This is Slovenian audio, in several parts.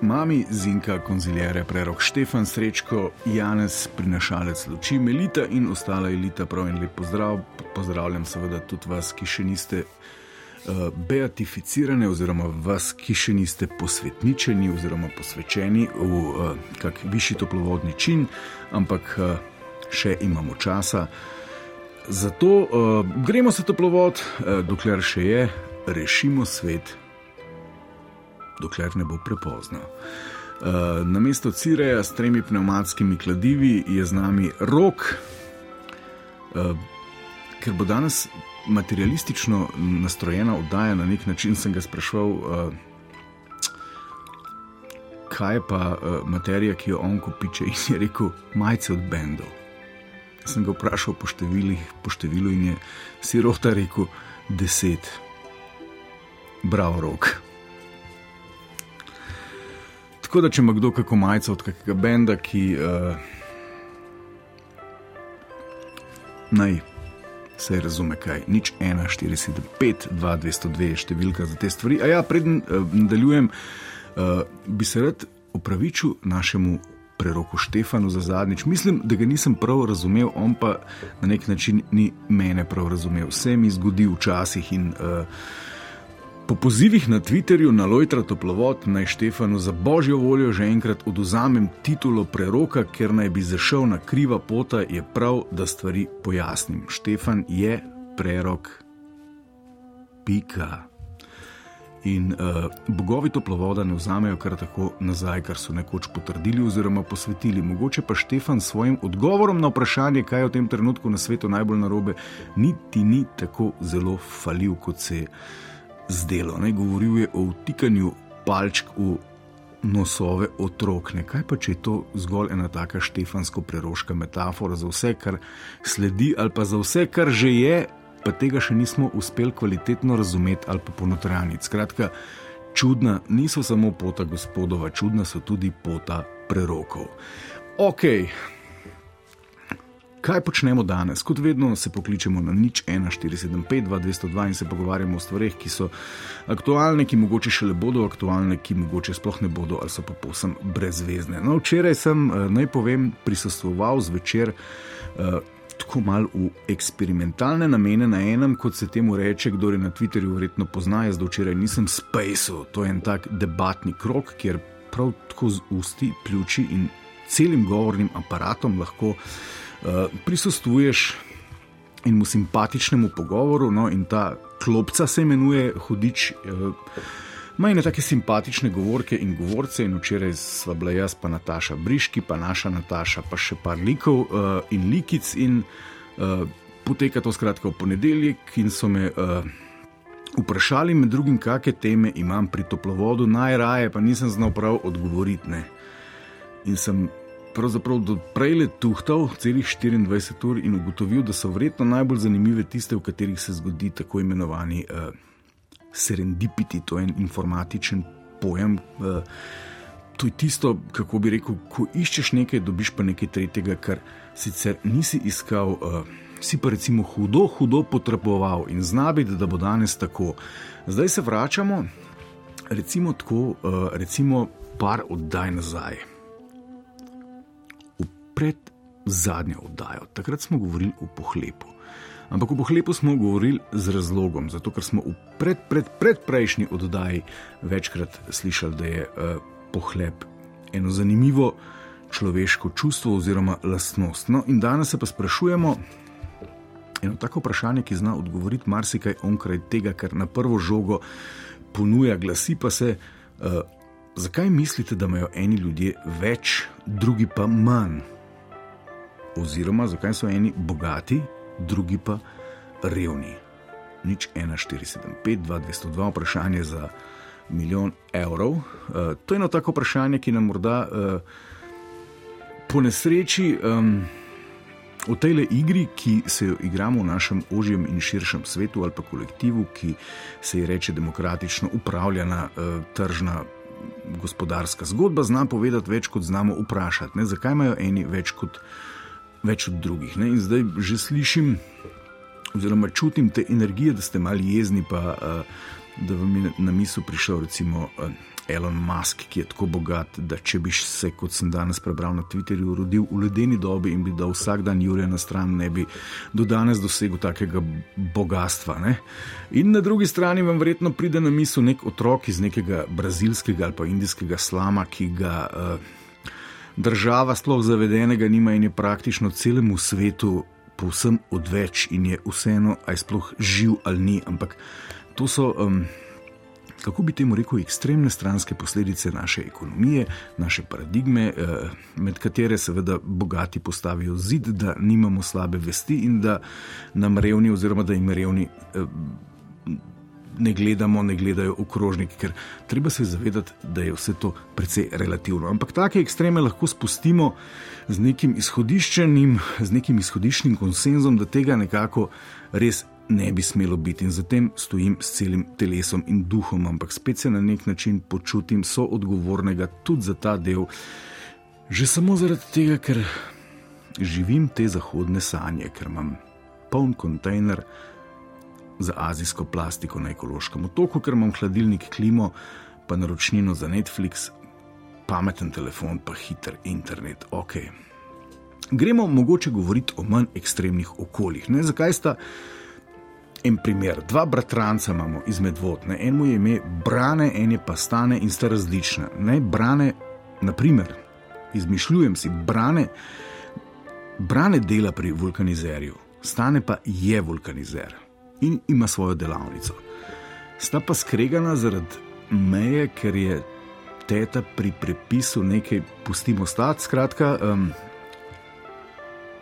Mami, Zinka, konziljere, prerok Štefan, Srečko, Janez, prinašalec luči, Melita in ostala elita, prav in lep pozdrav. Pozdravljam seveda tudi vas, ki še niste uh, beatificirani, oziroma vas, ki še niste posvetničeni oziroma posvečeni v uh, kak višji toplovodni čin, ampak uh, še imamo časa. Zato uh, gremo se toplovod, uh, dokler še je, rešimo svet dokler ne bo prepozno. Uh, na mesto Cireja s tremi pneumatskimi kladivi je z nami rok, uh, ker bo danes materialistično nastrojena oddaja. Na nek način sem ga sprašval, uh, kaj je pa uh, materija, ki jo on kopiče, in je rekel: majce od bendov. Sem ga vprašal po, številih, po številu in je sirota rekel: deset. Bravo, rok. Tako da, če ima kdo kako majico od kakega benda, ki uh, naj se razume, kaj nič 1, 4, 7, 5, 2, 202 je številka za te stvari. A ja, preden uh, nadaljujem, uh, bi se rad opravičil našemu preroku Štefanu za zadnjič. Mislim, da ga nisem prav razumel, on pa na nek način ni mene prav razumel. Vse mi zgodi včasih in. Uh, Po pozivih na Twitterju na Lojtra Toplovod naj Štefanu za božjo voljo že enkrat oduzamem titulo preroka, ker naj bi zašel na kriva pota, je prav, da stvari pojasnim. Štefan je prerok. Pika. In uh, bogovi toplovoda ne vzamejo kar tako nazaj, kar so nekoč potrdili oziroma posvetili. Mogoče pa Štefan s svojim odgovorom na vprašanje, kaj je v tem trenutku na svetu najbolj narobe, niti ni tako zelo falil kot se je zdelo. Ne? Govoril je o vtikanju palčk v nosove otrok. Ne? Kaj pa če je to zgolj ena taka štefansko-preroška metafora za vse, kar sledi, ali pa za vse, kar že je, pa tega še nismo uspeli kvalitetno razumeti ali pa ponotraniti. Skratka, čudna niso samo pota gospodova, čudna so tudi pota prerokov. Ok. Kaj počnemo danes? Kot vedno se pokličemo na nič 1475-2202 in se pogovarjamo o stvarih, ki so aktualne, ki mogoče še le bodo aktualne, ki mogoče sploh ne bodo ali so pa povsem brezvezne. No, včeraj sem, eh, naj povem, prisostoval zvečer. Uh, Tako malo v eksperimentalne namene, na enem, kot se temu reče, kdo je na Twitterju verjetno pozna, jaz do včeraj nisem spajal. To je en tak debatni krok, kjer prav tako z usti, pljuči in celim govornim aparatom lahko Eh, prisostuješ enemu simpatičnemu pogovoru, no, in ta klopca se imenuje Hudič. Uh, Maj ne take simpatične govorke in govorce, in včeraj sva bila jaz, pa Nataša Briški, pa naša Nataša, pa še par likov uh, in likic. In uh, poteka to skratka v ponedeljek, in so me uh, vprašali, med drugim, kakšne teme imam pri toplovodu, najraje pa nisem znal prav odgovoriti. Ne. In sem pravzaprav do prej le tuhtal celih 24 ur in ugotovil, da so verjetno najbolj zanimive tiste, v katerih se zgodi tako imenovani uh, serendipiti, to je en informatičen pojem. Uh, To je tisto, kako bi rekel, ko iščeš nekaj, dobiš pa nekaj tretjega, kar sicer nisi iskal, uh, si pa recimo hudo, hudo potreboval in znabi, da bo danes tako. Zdaj se vračamo, recimo tako, uh, recimo par oddaj nazaj pred zadnjo oddajo. Takrat smo govorili o pohlepu. Ampak o pohlepu smo govorili z razlogom, zato ker smo v pred, pred, predprejšnji oddaji večkrat slišali, da je uh, pohlep eno zanimivo človeško čustvo oziroma lastnost. No, in danes se pa sprašujemo eno tako vprašanje, ki zna odgovoriti marsikaj onkraj tega, kar na prvo žogo ponuja, glasi pa se. Uh, Zakaj mislite, da imajo eni ljudje več, drugi pa manj? Oziroma zakaj so eni bogati, drugi pa revni. Nič 1, 4, 7, 5, 2, 202, vprašanje za milijon evrov. Uh, to je eno tako vprašanje, ki nam morda uh, po nesreči. Um, V tej igri, ki se jo igramo v našem ožjem in širšem svetu, ali pa kolektivu, ki se ji reče demokratično upravljena uh, tržna gospodarska zgodba, zna povedati več, kot znamo vprašati. Ne? Zakaj imajo eni več kot več od drugih? Ne? In zdaj že slišim, oziroma čutim te energije, da ste mali jezni, pa uh, da vam je na misel prišel recimo. Uh, Elon Musk, ki je tako bogat, da če bi se, kot sem danes prebral na Twitterju, rodil v ledeni dobi in bi dal vsak dan Jurija na stran, ne bi do danes dosegel takega bogatstva. Ne? In na drugi strani vam verjetno pride na misel nek otrok iz nekega brazilskega ali pa indijskega slama, ki ga uh, država sploh zavedenega nima in je praktično celemu svetu povsem odveč in je vseeno, aj sploh živ ali ni. Ampak to so. Um, kako bi temu rekel, ekstremne stranske posledice naše ekonomije, naše paradigme, eh, med katere seveda bogati postavijo zid, da nimamo slabe vesti in da nam revni, oziroma da jim revni. Ne gledamo, ne gledajo okrožniki, ker treba se zavedati, da je vse to precej relativno. Ampak take ekstreme lahko spustimo z nekim izhodiščenim, z nekim izhodiščnim konsenzom, da tega nekako res ne bi smelo biti in zatem stojim s celim telesom in duhom, ampak spet se na nek način počutim soodgovornega tudi za ta del, že samo zaradi tega, ker živim te zahodne sanje, ker imam poln kontejner za azijsko plastiko na ekološkem otoku, ker imam hladilnik klimo, pa naročnino za Netflix, pameten telefon, pa hiter internet. Ok. Gremo mogoče govoriti o manj ekstremnih okoljih. Ne? Zakaj sta en primer? Dva bratranca imamo izmed vod, ne? en mu je ime Brane, en je pa Stane in sta različna. Ne? Brane, naprimer, izmišljujem si, Brane, Brane dela pri vulkanizerju, Stane pa je vulkanizer in ima svojo delavnico. Sta pa skregana zaradi meje, ker je teta pri prepisu nekaj pustimo stati. Skratka, um,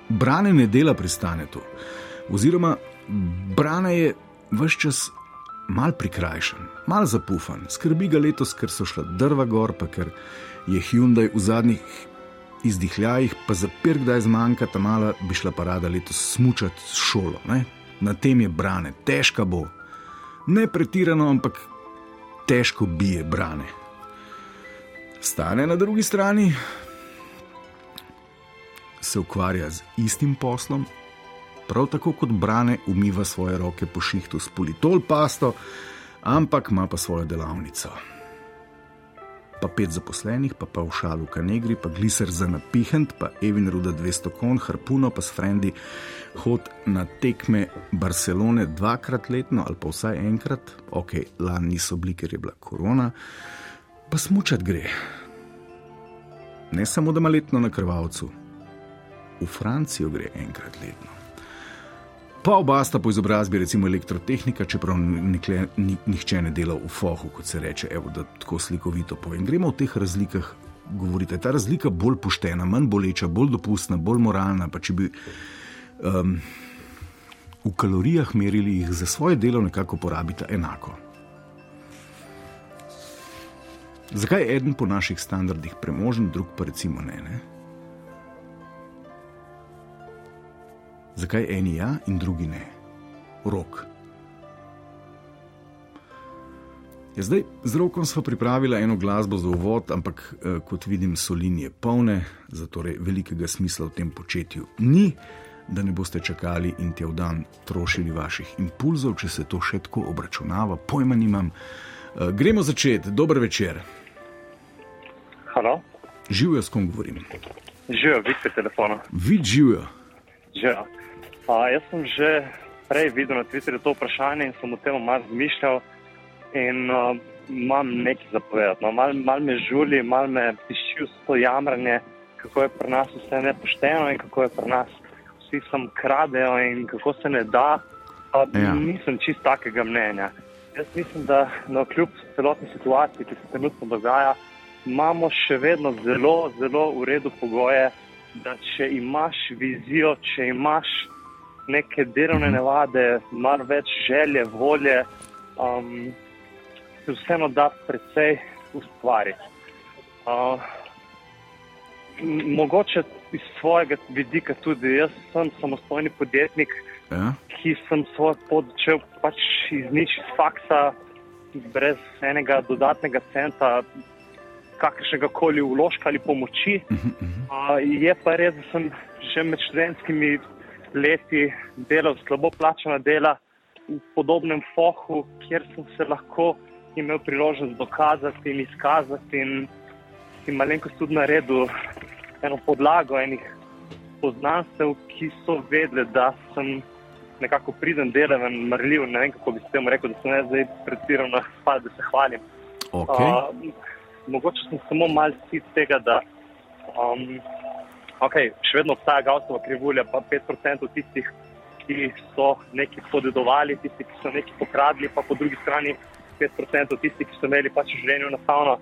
brane ne dela pri stanetu. Oziroma, brane je vse čas mal prikrajšan, mal zapufan. Skrbi ga letos, ker so šla drva gor, pa ker je Hyundai v zadnjih izdihljajih, pa za pir, kdaj zmanjka, ta mala bi šla parada letos smučati s šolo. Ne? Na tem je brane, težka bo. Ne pretirano, ampak težko bije brane. Stane na drugi strani, se ukvarja z istim poslom, prav tako kot brane, umiva svoje roke po šihtu s politol pasto, ampak ima pa svojo delavnico. Pa pet zaposlenih, pa pa v šalu kanegri, pa gliser za napihent, pa Evin Ruda 200 kon, harpuno, pa s frendi hod na tekme Barcelone dvakrat letno ali pa vsaj enkrat, ok, lani niso bili, ker je bila korona, pa smučat gre. Ne samo da ima letno na krvavcu, v Francijo gre enkrat letno. Pa oba sta po izobrazbi, recimo elektrotehnika, čeprav nikle, ni, nihče ne dela v fohu, kot se reče, evo, da tako slikovito povem. Gremo v teh razlikah. Govorite, je ta razlika bolj poštena, manj boleča, bolj dopustna, bolj moralna. Pa če bi um, v kalorijah merili, jih za svoje delo nekako porabite enako. Zakaj je eden po naših standardih premožen, drug pa recimo ne? ne? Zakaj eni ja in drugi ne? Rok. Ja, zdaj, z rokom smo pripravili eno glasbo za uvod, ampak eh, kot vidim, so linije polne, zato velikega smisla v tem početju ni, da ne boste čakali in te v dan trošili vaših impulzov, če se to še tako obračunava, pojma nimam. Eh, gremo začeti, dober večer. Halo. Živijo, s kom govorim. Živijo, vidite telefona. Vid živijo. Živijo. Uh, jaz sem že prej videl na Twitterju to vprašanje in sem o tem malo razmišljal. In uh, imam nekaj zapovedati. No, mal, mal me žuli, mal me tišči vse to jamranje, kako je pri nas vse nepošteno in kako je pri nas vsi sam kradejo in kako se ne da. Uh, ja. Nisem čist takega mnenja. Jaz mislim, da no, kljub celotni situaciji, ki se trenutno dogaja, imamo še vedno zelo, zelo v redu pogoje, da če imaš vizijo, če imaš neke delovne navade, malo več želje, volje, um, se vseeno da precej ustvariti. Uh, mogoče iz svojega vidika tudi jaz sem samostojni podjetnik, Ja? ki sem svoj pot začel pač iz nič, iz faksa, brez enega dodatnega centa, kakršnega koli vložka ali pomoči. Uh, je pa res, da sem že med študentskimi leti delal slabo plačena dela v podobnem fohu, kjer sem se lahko imel priložnost dokazati in izkazati in, in malenkost tudi naredil eno podlago enih poznanstev, ki so vedeli, da sem nekako priden, delaven, marljiv. Ne vem, kako bi se temu rekel, da sem ne zdaj pretirano hval, da se hvalim. Okay. Uh, mogoče sem samo malce tega, da um, okay, še vedno obstaja Gausova krivulja, pa 5% tistih, ki so nekaj podedovali, tisti, ki so nekaj pokradli, pa po drugi strani 5% tistih, ki so imeli pač v življenju enostavno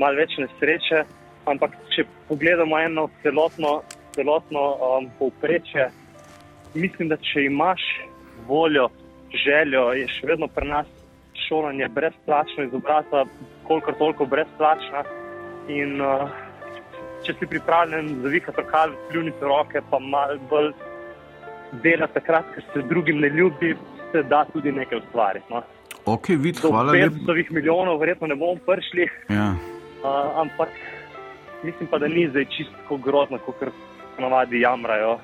malo več nesreče. Ampak če pogledamo eno celotno, celotno um, povprečje, mislim, da če imaš voljo, željo, je še vedno pri nas šolanje brezplačno, izobrazba kolikor toliko brezplačna. In uh, če si pripravljen zavihati rokave, pljuniti roke, pa malo bolj delati takrat, ker se drugim ne ljubi, se da tudi nekaj ustvariti. No. ok, vid, Do hvala lepa. 500 milijonov verjetno ne bomo prišli, Ja. uh, ampak mislim pa, da ni zdaj čisto grozno, kot navadi jamrajo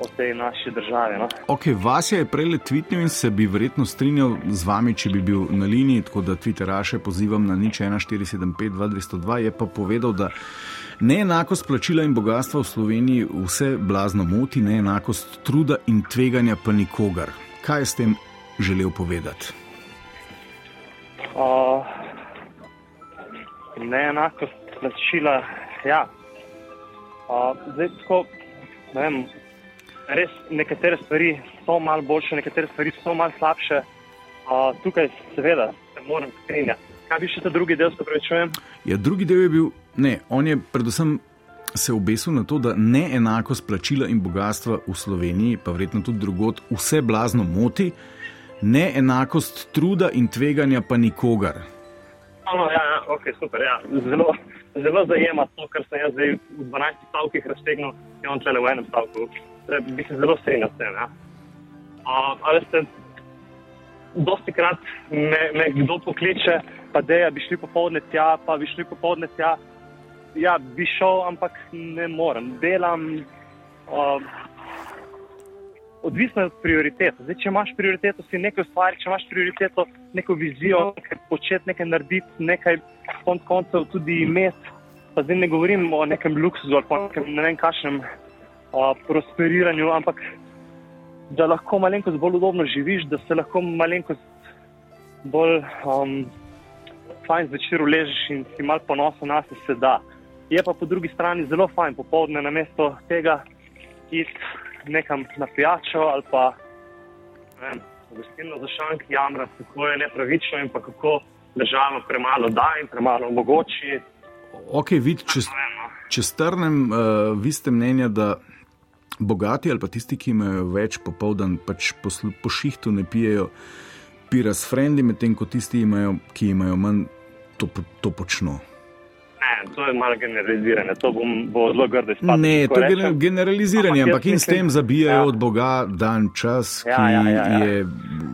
o tej naši državi. No. Ok, Vasja je prej tweetnil in se bi verjetno strinjal z vami, če bi bil na liniji, tako da Twitteraše pozivam na nič 1475-2202. Je pa povedal, da neenakost plačila in bogatstva v Sloveniji vse blazno moti, neenakost truda in tveganja pa nikogar. Kaj je s tem želel povedati? Uh, neenakost plačila. Ja. Uh, zdaj, tako, ne vem, res nekatere stvari so malo boljše, nekatere stvari so malo slabše. Uh, tukaj, seveda, se moram strinjati. Kaj bi še ta drugi del, se pravi, čujem? Ja, drugi del je bil, ne, on je predvsem se obesil na to, da neenakost plačila in bogatstva v Sloveniji, pa verjetno tudi drugot, vse blazno moti, neenakost truda in tveganja pa nikogar. No, ja, ja, ok, super. Ja. Zelo, zelo zajema to, kar sem jaz zdaj v 12 stavkih raztegnil, in on tle v enem stavku. Torej, Bi se zelo strinjal s tem. Ja. Uh, ali ste, dosti krat me, me kdo pokliče, pa da bi šli popovdne tja, pa bi šli popovdne tja. Ja, bi šel, ampak ne morem. Delam. Uh, Odvisno je od prioritete. Zdaj, če imaš prioriteto, si nekaj ustvariti, če imaš prioriteto, neko vizijo, nekaj početi, nekaj narediti, nekaj konc koncev tudi imeti. Pa zdaj ne govorim o nekem luksuzu ali pa nekem ne vem kakšnem uh, prosperiranju, ampak da lahko malenkost bolj udobno živiš, da se lahko malenkost bolj um, fajn zvečer uležeš in si mal ponosen na se, se da. Je pa po drugi strani zelo fajn popovdne na mesto tega iti nekam na pijačo ali pa vem, gostilno za šank jamra, kako je nepravično in pa kako država premalo da in premalo omogoči. Ok, vid, če, če strnem, uh, vi ste mnenja, da bogati ali pa tisti, ki imajo več popoldan, pač po, po šihtu ne pijejo pira s frendi, medtem ko tisti, imajo, ki imajo manj, to, to počno. Ne, to je malo generalizirane, to bom, bo zelo grdo izpadlo. Ne, to je rečem. gener- generaliziranje, Ampak jaz in s tem zabijajo ja. od Boga dan čas, Ja, ki ja, ja, ja. je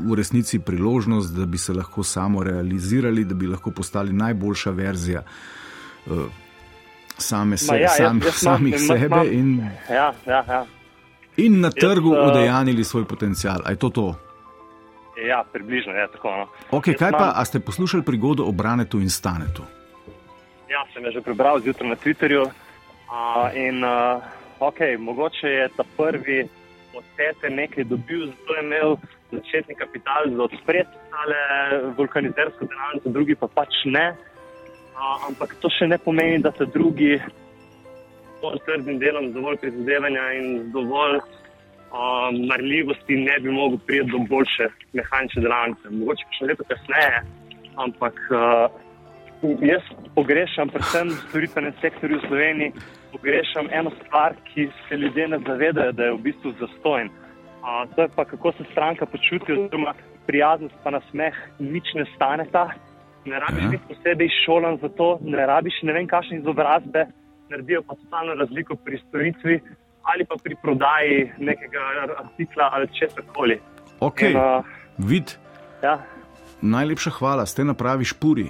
v resnici priložnost, da bi se lahko samo realizirali, da bi lahko postali najboljša verzija uh, same se, Ma ja, jaz- sam, jaz imam- samih jaz sebe imam- in, Ja, ja, ja. In na trgu eh, udejanili svoj potencial. Je to to? ja, približno je tako. No. Ok, Jaz kaj pa, a ste poslušali prigodo o Branetu in Stanetu? Ja, sem jo že prebral zjutraj na Twitterju. Uh, in uh, ok, mogoče je ta prvi od tete nekaj dobil, zato je imel začetni kapital za odpreti tale vulkanizersko denarnico, drugi pa pač ne. Uh, ampak to še ne pomeni, da se drugi dovolj trdim delom, dovolj prizadevanja in dovolj uh, marljivosti ne bi mogel priti do boljše mehanične delavnice. Mogoče še leto kasneje, ampak uh, Jaz pogrešam, predvsem v storitvenem sektorju v Sloveniji, pogrešam eno stvar, ki se ljudje ne zavedajo, da je v bistvu zastojn. A, to je pa, kako se stranka počuti, oziroma prijaznost pa nasmeh nič ne staneta. Ne rabiš biti posebej šolan za to, ne rabiš ne vem kakšne izobrazbe, naredijo pa totalno razliko pri storitvi ali pa pri prodaji nekega artikla ali česar koli. Ok, In, uh, vid, ja, najlepša hvala, ste na pravi špuri,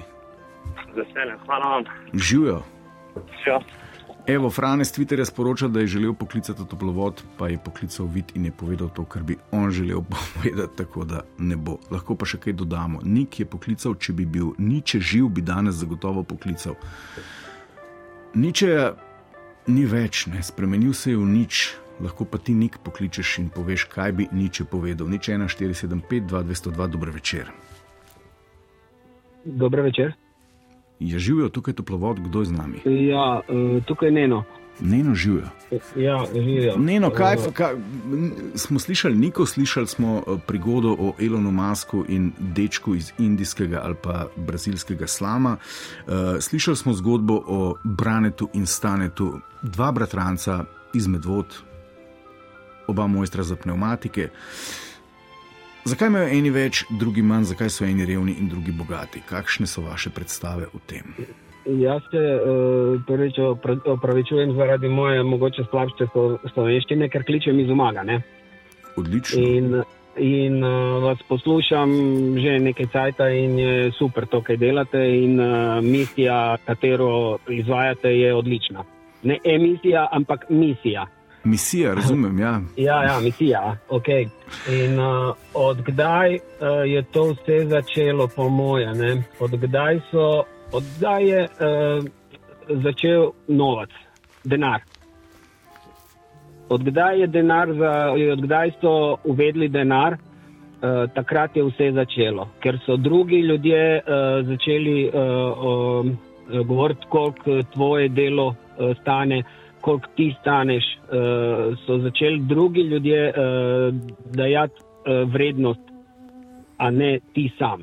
z veseljem, hvala vam. živijo. Ja. Evo, Franes Twitterja sporoča, da je želel poklicati toplovod, pa je poklical vid in je povedal to, kar bi on želel povedati, tako da ne bo. Lahko pa še kaj dodamo. Nik je poklical, če bi bil niče živ, bi danes zagotovo poklical. Niče ni več, ne? spremenil se je v nič. Lahko pa ti nik pokličeš in poveš, kaj bi niče povedal. Nič 1475, 2202, dober večer. Dober večer. Je živijo tukaj toplovod, kdo je z nami? Ja, eh, tukaj Neno. Neno živijo. Ja, živijo. Neno, kaj, Eh, kaj, smo slišali, Niko, slišali smo eh, prigodo o Elonu Masku in dečku iz indijskega ali pa brazilskega slama. Uh, slišali smo zgodbo o Branetu in Stanetu, dva bratranca iz Medvod, oba mojstra za pneumatike. Zakaj imajo eni več, drugi manj, zakaj so eni revni in drugi bogati? Kakšne so vaše predstave o tem? Jaz se uh, prvič opra- opravičujem zaradi moje mogoče slabše slo- slovenščine, ker kličem iz umaga. Ne? Odlično. In, in uh, vas poslušam že nekaj časa in je super to, kaj delate. In uh, misija, katero izvajate, je odlična. Ne emisija, ampak misija. Misija, razumem, ja. Ja, ja, misija. Okay. In uh, odkdaj uh, je to vse začelo, po moje? Ne? Odkdaj, so, odkdaj je uh, začel novac, denar? Odkdaj je denar, za, odkdaj so uvedli denar, uh, takrat je vse začelo. Ker so drugi ljudje uh, začeli uh, um, govoriti, koliko tvoje delo uh, stane, koliko ti staneš. Uh, so začeli drugi ljudje uh, dajati uh, vrednost, a ne ti sam.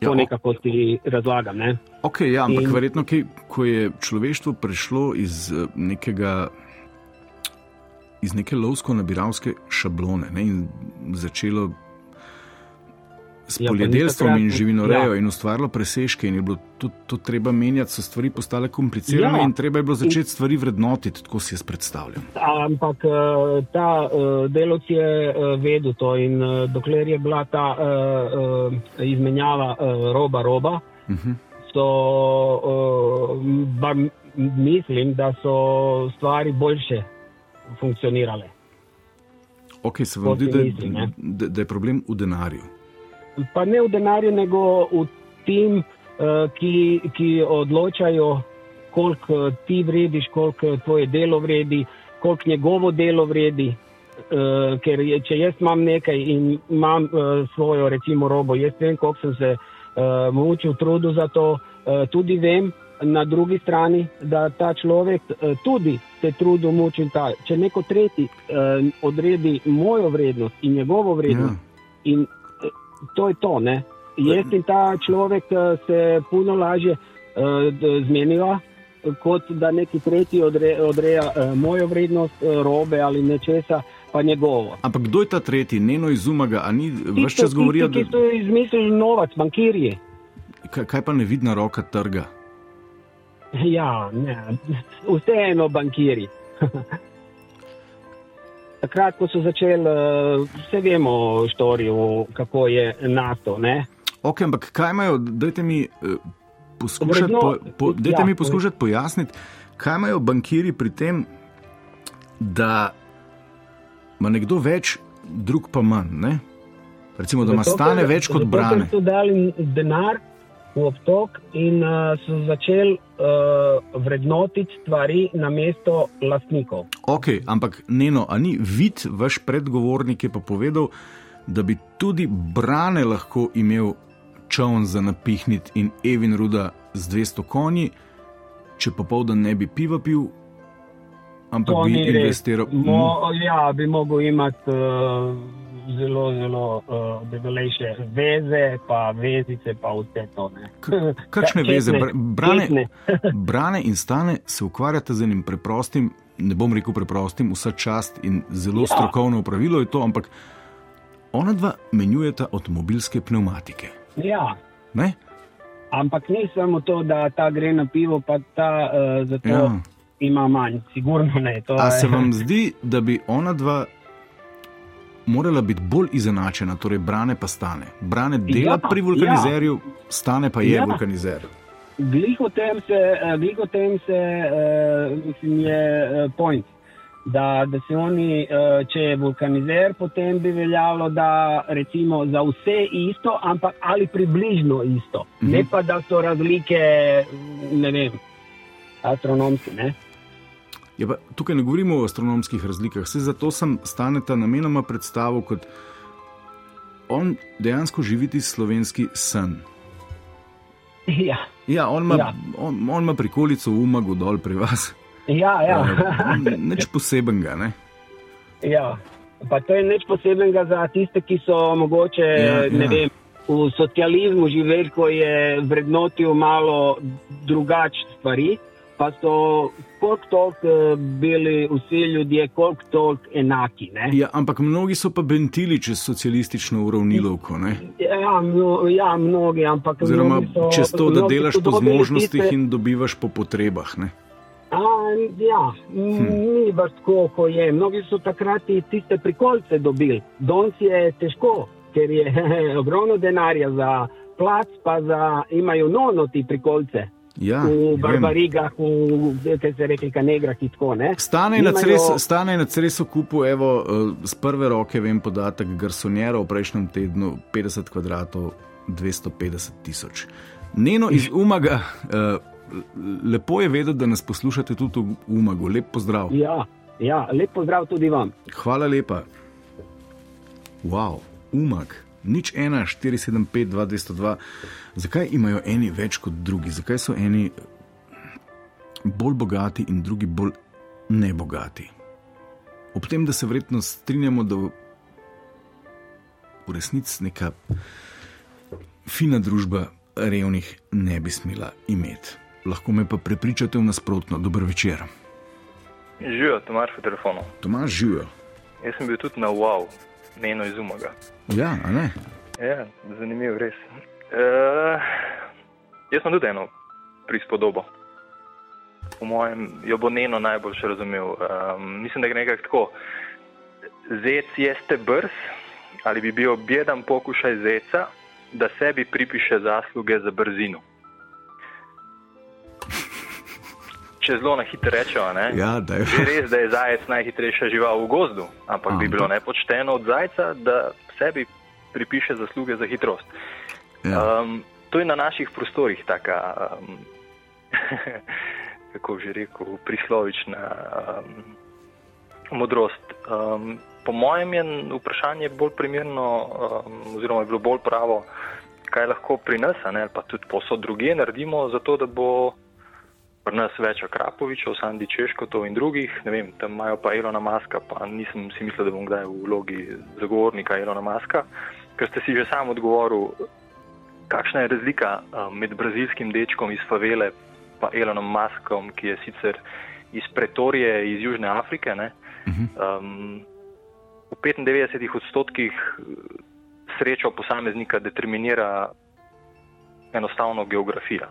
Ja, To nekako ti razlagam. Ne? Ok, ja, ampak in... Verjetno, ki, ko je človeštvo prišlo iz nekega. Iz neke lovsko-nabiralske šablone ne, in začelo s Ja, poljedelstvom takrat- in živinorejo, ja. in ustvarilo presežke, in je bilo to, to treba menjati, so stvari postale komplicirane, Ja. in treba je bilo začeti stvari vrednotiti, tako si jaz predstavljam. Ampak eh, ta uh, delovec je uh, vedel to in dokler je bila ta izmenjava uh, roba, roba, Uh -huh. so, bar mislim, da so stvari boljše funkcionirale. Ok, se vam zdi, da, da, da je problem v denarju. Pa ne v denarju, nego v tem, uh, ki, ki odločajo, koliko ti vrediš, koliko tvoje delo vredi, koliko njegovo delo vredi. Uh, ker je, če jaz imam nekaj in imam uh, svojo, recimo, robo, jaz vem, koliko sem se uh, mučil, trudil za to, uh, tudi vem. Na drugi strani, da ta človek uh, tudi se trudi, muči in ta. Če neko tretji uh, odredi mojo vrednost in njegovo vrednost, Ja. In eh, to je to. Ne? Jaz in ta človek eh, se puno lažje uh, zmeniva, kot da neki tretji odre, odreja uh, mojo vrednost uh, robe ali nečesa, pa njegovo. Ampak kdo je ta tretji, Neno iz Umaga, a ni več čas govorijo, tisti, da ki so izmislili novac, bankirji. kaj, kaj pa nevidna roka trga? Ja, ne, vseeno bankirji. Takrat, ko so začeli, eh, vse vemo, štorijo, kako je NATO. Ne? Ok, ampak kaj imajo, dajte mi, eh, poskušati, Vredno- po, po, dajte ja, mi poskušati pojasniti, kaj imajo bankiri pri tem, da ima nekdo več, drug pa manj. Ne? Recimo, da ima Zato, stane več kot zato, brane. Ker so dali denar v obtok in uh, so začeli uh, vrednotiti stvari na mesto lastnikov. Ok, ampak Neno, a ni vid, vaš predgovornik je pa povedal, da bi tudi brane lahko imel čovn za napihniti in Evin Ruda z 200 konji, če popoldan ne bi piva pil, ampak To bi investiral. Mo, ja, bi mogel imati uh, zelo, zelo uh, debelejše veze, pa vezice, pa vse to. kakšne Ja, veze? Br- Brane, čestne. brane in stane se ukvarjate z enim preprostim, ne bom rekel preprostim, vsa čast in zelo Ja. strokovno upravilo je to, ampak ona dva menjujeta avtomobilske pneumatike. Ja, Ne? Ampak ni samo to, da ta gre na pivo, pa ta uh, zato ja. ima manj. Sigurno ne. To A je- se vam zdi, da bi ona dva morala biti bolj izenačena, torej brane pa stane? Brane dela Ja, pri vulkanizerju, stane pa je Ja. vulkanizer. Glih o tem se, eh, glih o tem se uh, mislim, je uh, point. Da, da se oni, uh, če je vulkanizer, potem bi veljalo, da recimo za vse isto, ampak ali približno isto. Mm -hmm. Ne pa da so razlike, ne vem, astronomske. Ne? Ja, pa, tukaj ne govorimo o astronomskih razlikah, vse zato sem staneta namenoma predstavil kot on dejansko živi ti slovenski sen. Ja, Ja, on ima, ja. On, on ima prikolico v umagu dol pri vas. ja. ja. Eh, Nič posebenega, ne? Ja, pa to je nič posebnega za tiste, ki so mogoče Ja, ne ja. vem. V socializmu živeli, ko je vrednotil malo drugačne stvari, pa so koliko toliko eh, bili vsi ljudje, koliko toliko enaki. Ne? Ja, ampak mnogi so pa bentili čez socialistično uravnilovko. Ne? Ja, mno, ja, mnogi, ampak Oziroma, so, čez to, da delaš po zmožnostih tiste- in dobivaš po potrebah. Ne? A, ja, hm. ni baš tako, kot je. Mnogi so takrat tiste prikolce dobili. Danes je težko, ker je ogromno denarja za plac, pa za, imajo nono ti prikolce. Ja, v barbarigah, v, kaj se reče, kanegrah in tako ne. Stane je na Nimajo- Cres- Stane na Cresu kupu, evo, eh, z prve roke vem podatek, garsonjero v prejšnjem tednu 50 kvadratov 250 tisoč. Neno iz Umaga, eh, lepo je vedeti, da nas poslušate tudi v Umagu. Lep pozdrav. Ja, ja, lep pozdrav tudi vam. Hvala lepa. Wow, Umag, nič 1, 475, 2202. Zakaj imajo eni več kot drugi? Zakaj so eni bolj bogati in drugi bolj nebogati? Ob tem, da se verjetno strinjamo, da v resnici neka fina družba revnih ne bi smela imeti. Lahko me pa prepričate v nasprotno. Dober večer. Živijo, Tomaš po telefonu. Tomaž živijo. Jaz sem bil tudi na wow, meno iz Umaga. Ja, a ne? Ja, zanimivo, res. Uh, jaz sem tudi eno prispodobo. Po mojem, jo bo Neno najbolj razumel. Um, mislim, da gre nekako tako. Zec jeste brz, ali bi bil bjedan pokušaj zeca, da sebi pripiše zasluge za brzino. Če zelo na hitro rečemo? Ja, da je. Je res, da je zajec najhitrejša žival v gozdu, ampak bi Ampak. bilo nepošteno od zajca, da sebi pripiše zasluge za hitrost. Ja. Um, to je na naših prostorih taka, um, kako že rekel, prislovična um, modrost. Um, po mojem je vprašanje bolj primerno, um, oziroma je bilo bolj pravo, kaj lahko pri nas, a ne, ali pa tudi posod druge naredimo, zato da bo pri nas več Akrapovičev, Sandi Češkotov in drugih, ne vem, tam imajo pa Elona Maska, pa nisem si mislil, da bom kdaj v vlogi zagovornika Elona Maska, ker ste si že sam odgovoril, kakšna je razlika med brazilskim dečkom iz favele pa Elonom Maskom, ki je sicer iz Pretorije, iz Južne Afrike. Ne, um, v 95 odstotkih srečo posameznika determinira enostavno geografija.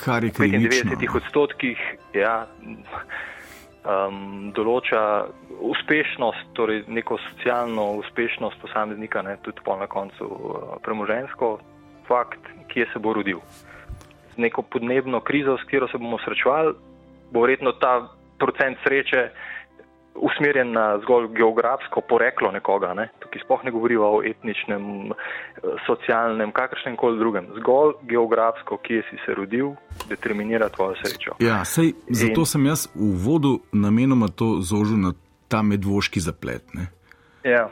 Kar je V krivično. 95 odstotkih ja, um, določa uspešnost, torej neko socialno uspešnost posameznika, ne, tudi pol na koncu uh, premožensko, fakt, kje se bo rodil. Z neko podnebno krizo, s katero se bomo srečevali, bo verjetno ta procent sreče usmerjen na zgolj geografsko poreklo nekoga. Ne. Tukaj sploh ne govorijo o etničnem, socialnem, kakršnem koli drugem. Zgolj geografsko, kje si se rodil, determinira tvojo srečo. Ja, sej, zato In- sem jaz v vodu namenoma to zožil na ta medvoški zaplet. Ne? Ja.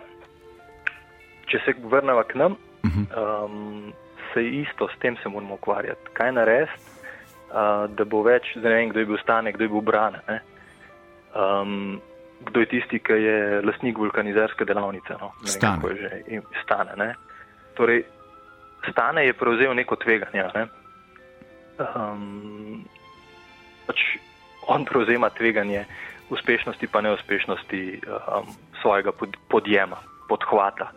Če se vrnemo k nam, Uh -huh. um, se isto s tem se moramo ukvarjati. Kaj narediti, uh, da bo več, zdaj ne vem, kdo je bil stane, kdo je bil brane. Ne? Um, kdo je tisti, ki je lastnik vulkanizerske delavnice? No? Ne vem, Stane. je že im- stane. Ne? Torej, stane je prevzel neko tveganje. Ne? Um, pač on prevzema tveganje uspešnosti, pa neuspešnosti um, svojega pod, podjema, podhvata.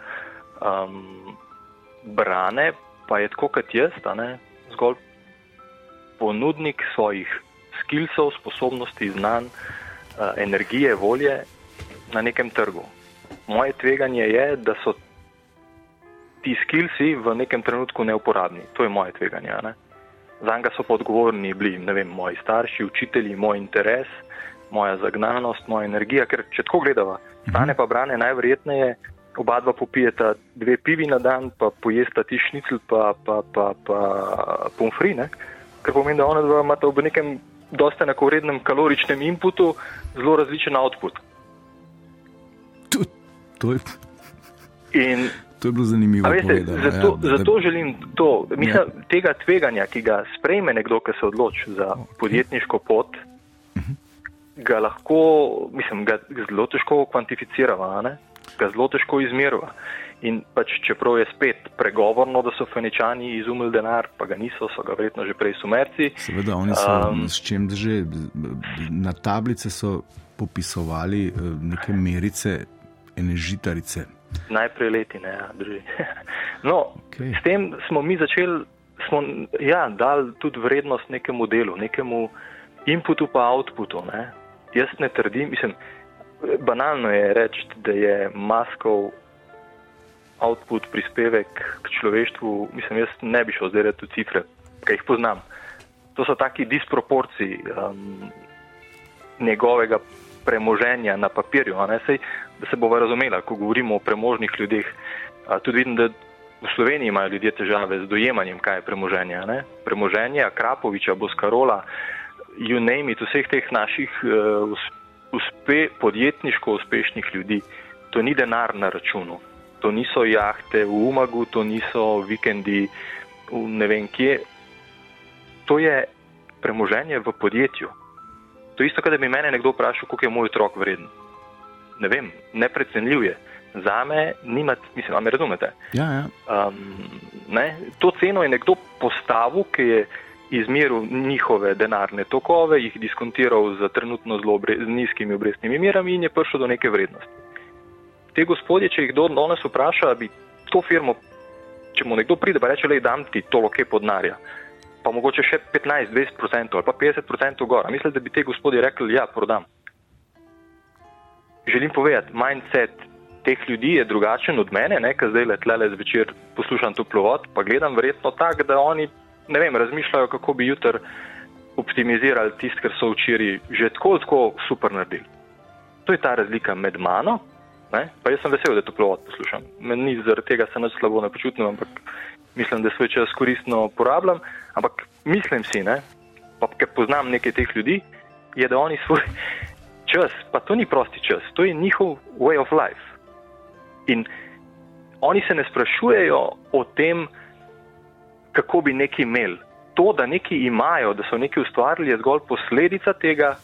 Um, brane pa je tako kot jaz, ne, zgolj ponudnik svojih skilsov, sposobnosti, znanj, energije, volje na nekem trgu. Moje tveganje je, da so ti skilsi v nekem trenutku neuporabni. To je moje tveganje. Ne? Za njega so pa odgovorni bili vem, moji starši, učitelji, moj interes, moja zagnanost, moja energija. Ker če tako gledava, stane pa brane najverjetneje, oba dva popijeta dve pivi na dan, pa pojesta ti šnicl, pa, pa, pa, pa pomfrine, kar pomeni, da ona dva imata v nekem dosta enakovrednem kaloričnem inputu zelo različen output. To, to, je, In to je bilo zanimivo. Veste, povedano, zato, ja, da- zato želim to. Mislim, Ja. tega tveganja, ki ga sprejme nekdo, ki se odloči za podjetniško pot, Mhm. ga lahko, mislim, ga zelo težko ne? Ga zelo težko izmerva. In pač, čeprav je spet pregovorno, da so feničani izumili denar, pa ga niso, so ga verjetno že prej sumerci. Seveda, oni so Um, s čim že na tablice so popisovali eh, neke merice, ene žitarice. Najprej letine, ja, drži. No, Okej. s tem smo mi začeli, smo ja, dali tudi vrednost nekemu delu, nekemu inputu pa outputu. Ne. Jaz ne trdim, mislim, banalno je reči, da je maskov output prispevek k človeštvu, mislim, jaz ne bi šel zdaj reči v cifre, ki jih poznam. To so taki disproporciji um, njegovega premoženja na papirju. Sej, da se bomo razumeli, ko govorimo o premožnih ljudeh. A, tudi vidim, da v Sloveniji imajo ljudje težave z dojemanjem, kaj je premoženje. Ne? Premoženje Krapoviča, Boskarola, you name it, vseh teh naših uh, uspe, podjetniško uspešnih ljudi, to ni denar na računu. To niso jahte v Umagu, to niso vikendi v ne vem kje. To je premoženje v podjetju. To je isto, kot da bi mene nekdo vprašal, koliko je moj otrok vreden. Ne vem, neprecenljiv je. Za me nima, mislim, a me razumete? Ja, ja. Um, ne? To ceno je nekdo postavil, ki je izmeril njihove denarne tokove, jih diskontiral za trenutno zelo z nizkimi obrestnimi merami in je prišel do neke vrednosti. Te gospodje, če jih kdo danes vpraša, bi to firmo, če mu nekdo pride, pa reče, le dam ti to loke podnarja, pa mogoče še 15-20% ali pa 50% gor, a mislite, da bi te gospodje rekli, ja, prodam. Želim povedati, mindset teh ljudi je drugačen od mene, ne, ker zdaj letlele zvečer poslušam toplovod, pa gledam verjetno tako, da oni, ne vem, razmišljajo, kako bi jutr optimizirali tisto, kar so včeraj že tako, tako super naredili. To je ta razlika med mano, ne, pa jaz sem vesel, da toplovod poslušam. Meni ni zaradi tega se nič slabo ne počutim, ampak mislim, da svoj čas koristno porabljam, ampak mislim si, ne, pa ker poznam nekaj teh ljudi, je, da oni svoj čas, pa to ni prosti čas, to je njihov way of life. In oni se ne sprašujejo o tem, kako bi neki imeli. To, da neki imajo, da so neki ustvarili, je zgolj posledica tega,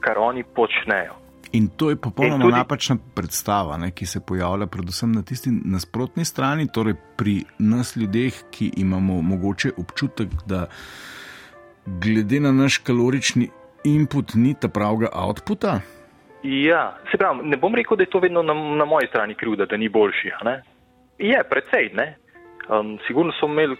kar oni počnejo. In to je popolnoma tudi- napačna predstava, ne, ki se pojavlja predvsem na tisti nasprotni strani, torej pri nas ljudeh, ki imamo mogoče občutek, da glede na naš kalorični input ni ta pravega outputa. Ja, se pravi, ne bom rekel, da je to vedno na, na moji strani krivda, da ni boljši. Ne? Je, precej. Ne? Um, sigurno so imeli,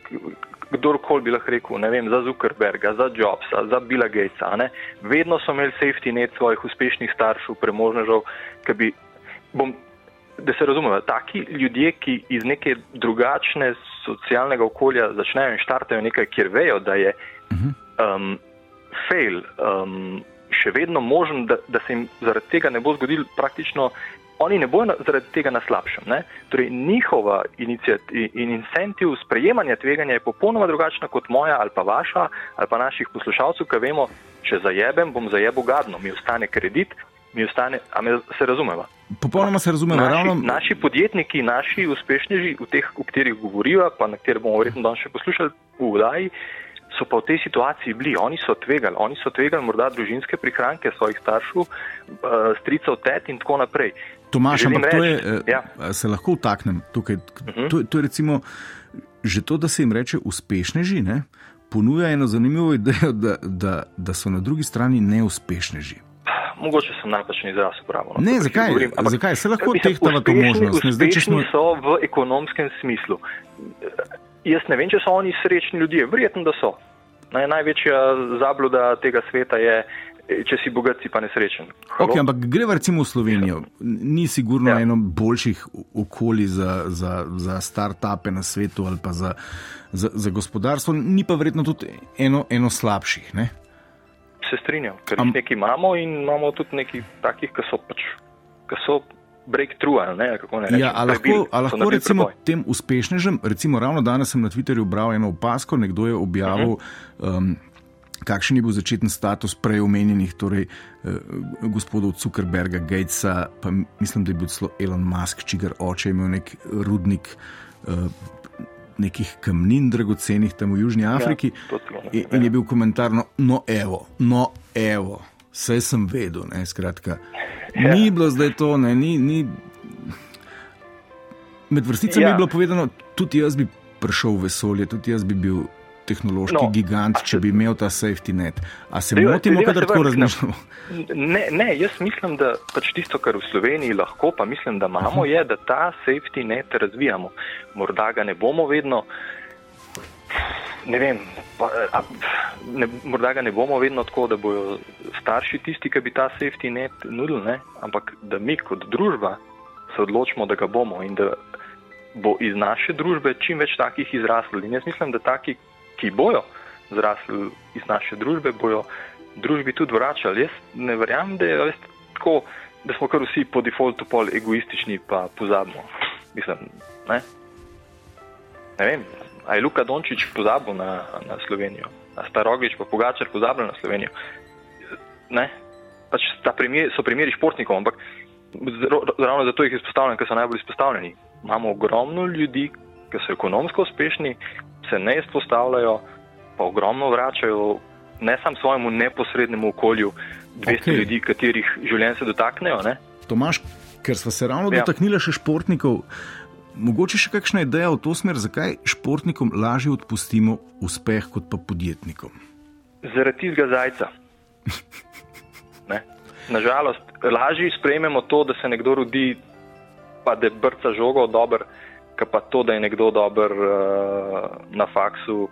kdorkoli bi lahko rekel, ne vem, za Zuckerberga, za Jobsa, za Billa Gatesa. ne. Vedno so imeli safety net svojih uspešnih staršev, premožnežev, ki bi, bom, da se razumemo, taki ljudje, ki iz neke drugačne socialnega okolja začnejo in štartajo nekaj, kjer vejo, da je um, fail um, še vedno možen, da, da se jim zaradi tega ne bo zgodil praktično, oni ne bojo na, zaradi tega na slabšem. Ne? Torej, njihova inicijativa in incentiv sprejemanja tveganja je popolnoma drugačna kot moja ali pa vaša ali pa naših poslušalcev, ki vemo, če zajebem, bom zajebil gadno, mi ostane kredit, mi ostane, a me se razumeva. Popolnoma se razume, Naši, ravno. naši podjetniki, naši uspešneži, v teh, o katerih govorijo, pa na katere bomo verjetno danes še poslušali v vdaji, so pa v tej situaciji bili. Oni so tvegali, oni so tvegali morda družinske prihranke svojih staršev, uh, stricev, tet in tako naprej. Tomaš, ampak to je, reči, eh, ja. a se lahko vtaknem tukaj. Mhm. To, je- to je recimo že to, da se jim reče uspešneži, ne, ponuja eno zanimivo idejo, da, da, da so na drugi strani neuspešneži. Mogoče sem napačen izraz uporabil. Ne, tako zakaj? govorim, ampak- Zakaj? Se lahko tehtava to možnost, ne, zdaj, če smo- so v ekonomskem smislu. Jaz ne vem, če so oni srečni ljudje, verjetno, da so. Naj, največja zabluda tega sveta je, če si bogat, si pa nesrečen. Halo? Okay, ampak greva recimo v Slovenijo. Ni sigurno Ja. ja. eno boljših okolij za, za, za start-upe na svetu ali pa za, za, za gospodarstvo, ni pa verjetno tudi eno, eno slabših. Ne? Se strinjam, ker Am- nekaj imamo in imamo tudi nekaj takih, ki so pač, ki so breakthrough, ne, kako ne rečem. Ja, a lahko, a lahko recimo preboj. tem uspešnežem, recimo ravno danes sem na Twitterju bral eno opasko, nekdo je objavil, um, kakšen je bil začeten status prej omenjenih, torej eh, gospodov Zuckerberga, Gatesa, pa mislim, da je bil celo Elon Musk, čigar oče je imel nek rudnik. eh, Nekih kamnin dragocenih tam v Južni Afriki, to celo ne in, in je ja. bil komentar, no, no evo, no evo, vse sem vedel, ne, skratka. Ja. Ni bilo zdaj to, ne, ni, ni, Med vrsticami ja. Ja. je bilo povedano, tudi jaz bi prišel v vesolje, tudi jaz bi bil tehnološki no, gigant, če bi imel ta safety net. A se Dajva- motimo, dajva kadar se tako razmišljamo? Ne, ne, jaz mislim, da pač tisto, kar v Sloveniji lahko, pa mislim, da imamo, je, da ta safety net razvijamo. Morda ga ne bomo vedno, ne vem, pa, a, ne, morda ga ne bomo vedno tako, da bojo starši tisti, ki bi ta safety net nudili, ne? ampak da mi kot družba se odločimo, da ga bomo in da bo iz naše družbe čim več takih izraslo. In jaz mislim, da taki, ki bojo zrasli iz naše družbe, bojo družbi tudi vračali. Jaz ne verjamem, da je res tako, da smo kar vsi po defaultu pol egoistični, pa pozabimo. Mislim, ne? ne vem, a je Luka Dončić pozabil na, na Slovenijo, a Staroglič pa Pogačar pozabil na Slovenijo. Ne? Pač primer, so primeri športnikov, ampak ravno zato jih izpostavljam, ker so najbolj izpostavljeni. Imamo ogromno ljudi, ki so ekonomsko uspešni, se ne izpostavljajo, pa ogromno vračajo ne samo svojemu neposrednemu okolju, 200 Okej. okay. ljudi, katerih življenj se dotaknejo. Ne? Tomaš, ker smo se ravno Ja. dotaknili še športnikov, mogoče še kakšna ideja v to smer, zakaj športnikom lažje odpustimo uspeh kot pa podjetnikom? Zaradi tistega zajca. Nažalost, lažje sprejmemo to, da se nekdo rodi, pa da brca žogo dober, kot pa to, da je nekdo dober uh, na faksu,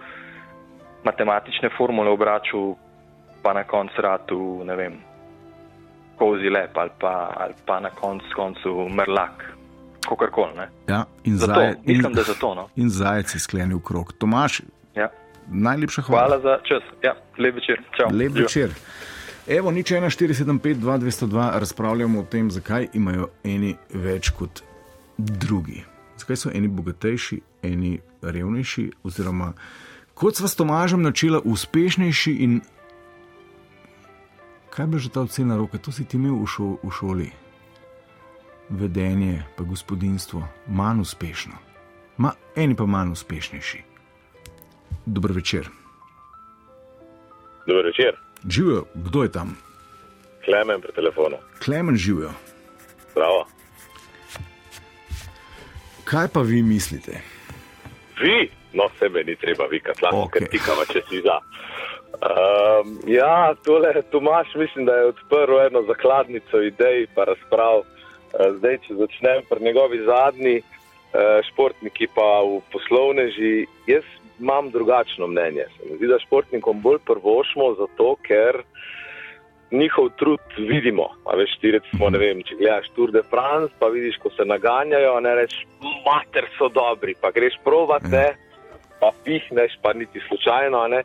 matematične formule obračal, pa na koncu ratu, ne vem, kozi lep ali pa, ali pa na koncu koncu mrlak, kakorkoli. Ja, in, Zato, zaje, mislim, in, da zato. No. in zajec je sklenil krok. Tomaš, Ja. najlepša hvala. Hvala za čas. Ja, lep večer. Čau. Lep Živijo. večer. Evo, nič 1475-2202 razpravljamo o tem, zakaj imajo eni več kot drugi. Zakaj so eni bogatejši, eni revnejši, oziroma kot sva s Tomažem načela, uspešnejši in kaj bi že ta ocena roke, to si ti imel v, šo, v šoli. Vedenje, pa gospodinstvo, manj uspešno, Ma, eni pa manj uspešnejši. Dober večer. Dober večer, Živijo, kdo je tam? Klemen pri telefonu. Klemen živijo. Zdravo. Kaj pa vi mislite? Vi, no sebe ni treba vikati, lahko okay. tikava, če si za. Um, ja, tole Tomaš mislim, da je odprl eno zakladnico idej pa razprav. Uh, zdaj, če začnem pri njegovi zadnji, uh, športniki pa v poslovneži, jaz imam drugačno mnenje. Se mi zdi, da športnikom bolj prvošmo zato, ker njihov trud vidimo. A veš, ti recimo, ne vem, če gledaš Tour de France, pa vidiš, ko se naganjajo, ne rečeš, mater so dobri, pa greš provat, ne, pa pihneš, pa niti slučajno, ne.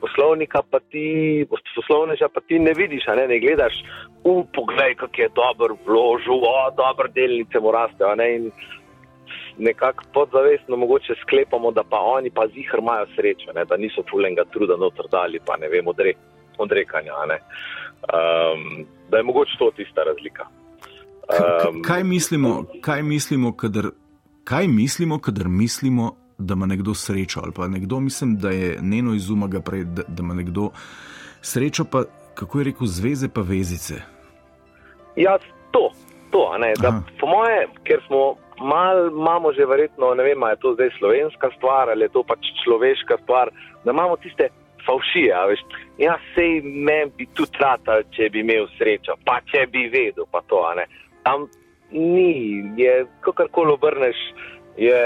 Poslovnika pa ti, poslovneža pa ti ne vidiš, ne, ne gledaš, u, poglej, kak je dober vložil, o, dober delnice mu rastejo, ne, in nekako podzavestno mogoče sklepamo, da pa oni pa zihar imajo srečo, ne, da niso fulenga truda noter dali, pa ne vem, odre, odrekanja, ne. Um, da je mogoče to tista razlika. Um, Kaj mislimo, kaj mislimo, kadar, kaj mislimo, kadar mislimo, da ima nekdo srečo? Ali pa nekdo, mislim, da je Neno izumaga prej, da, da ima nekdo srečo, pa kako je rekel, zveze pa vezice. Ja, to, to da, Aha. po moje, ker smo mal, imamo že verjetno, ne vem, je to zdaj slovenska stvar ali je to pač človeška stvar, da imamo tiste veš, ja, sej meni bi tudi ratal, če bi imel srečo, pa če bi vedel, pa to. Tam ni, je, kakorkoli obrneš, je,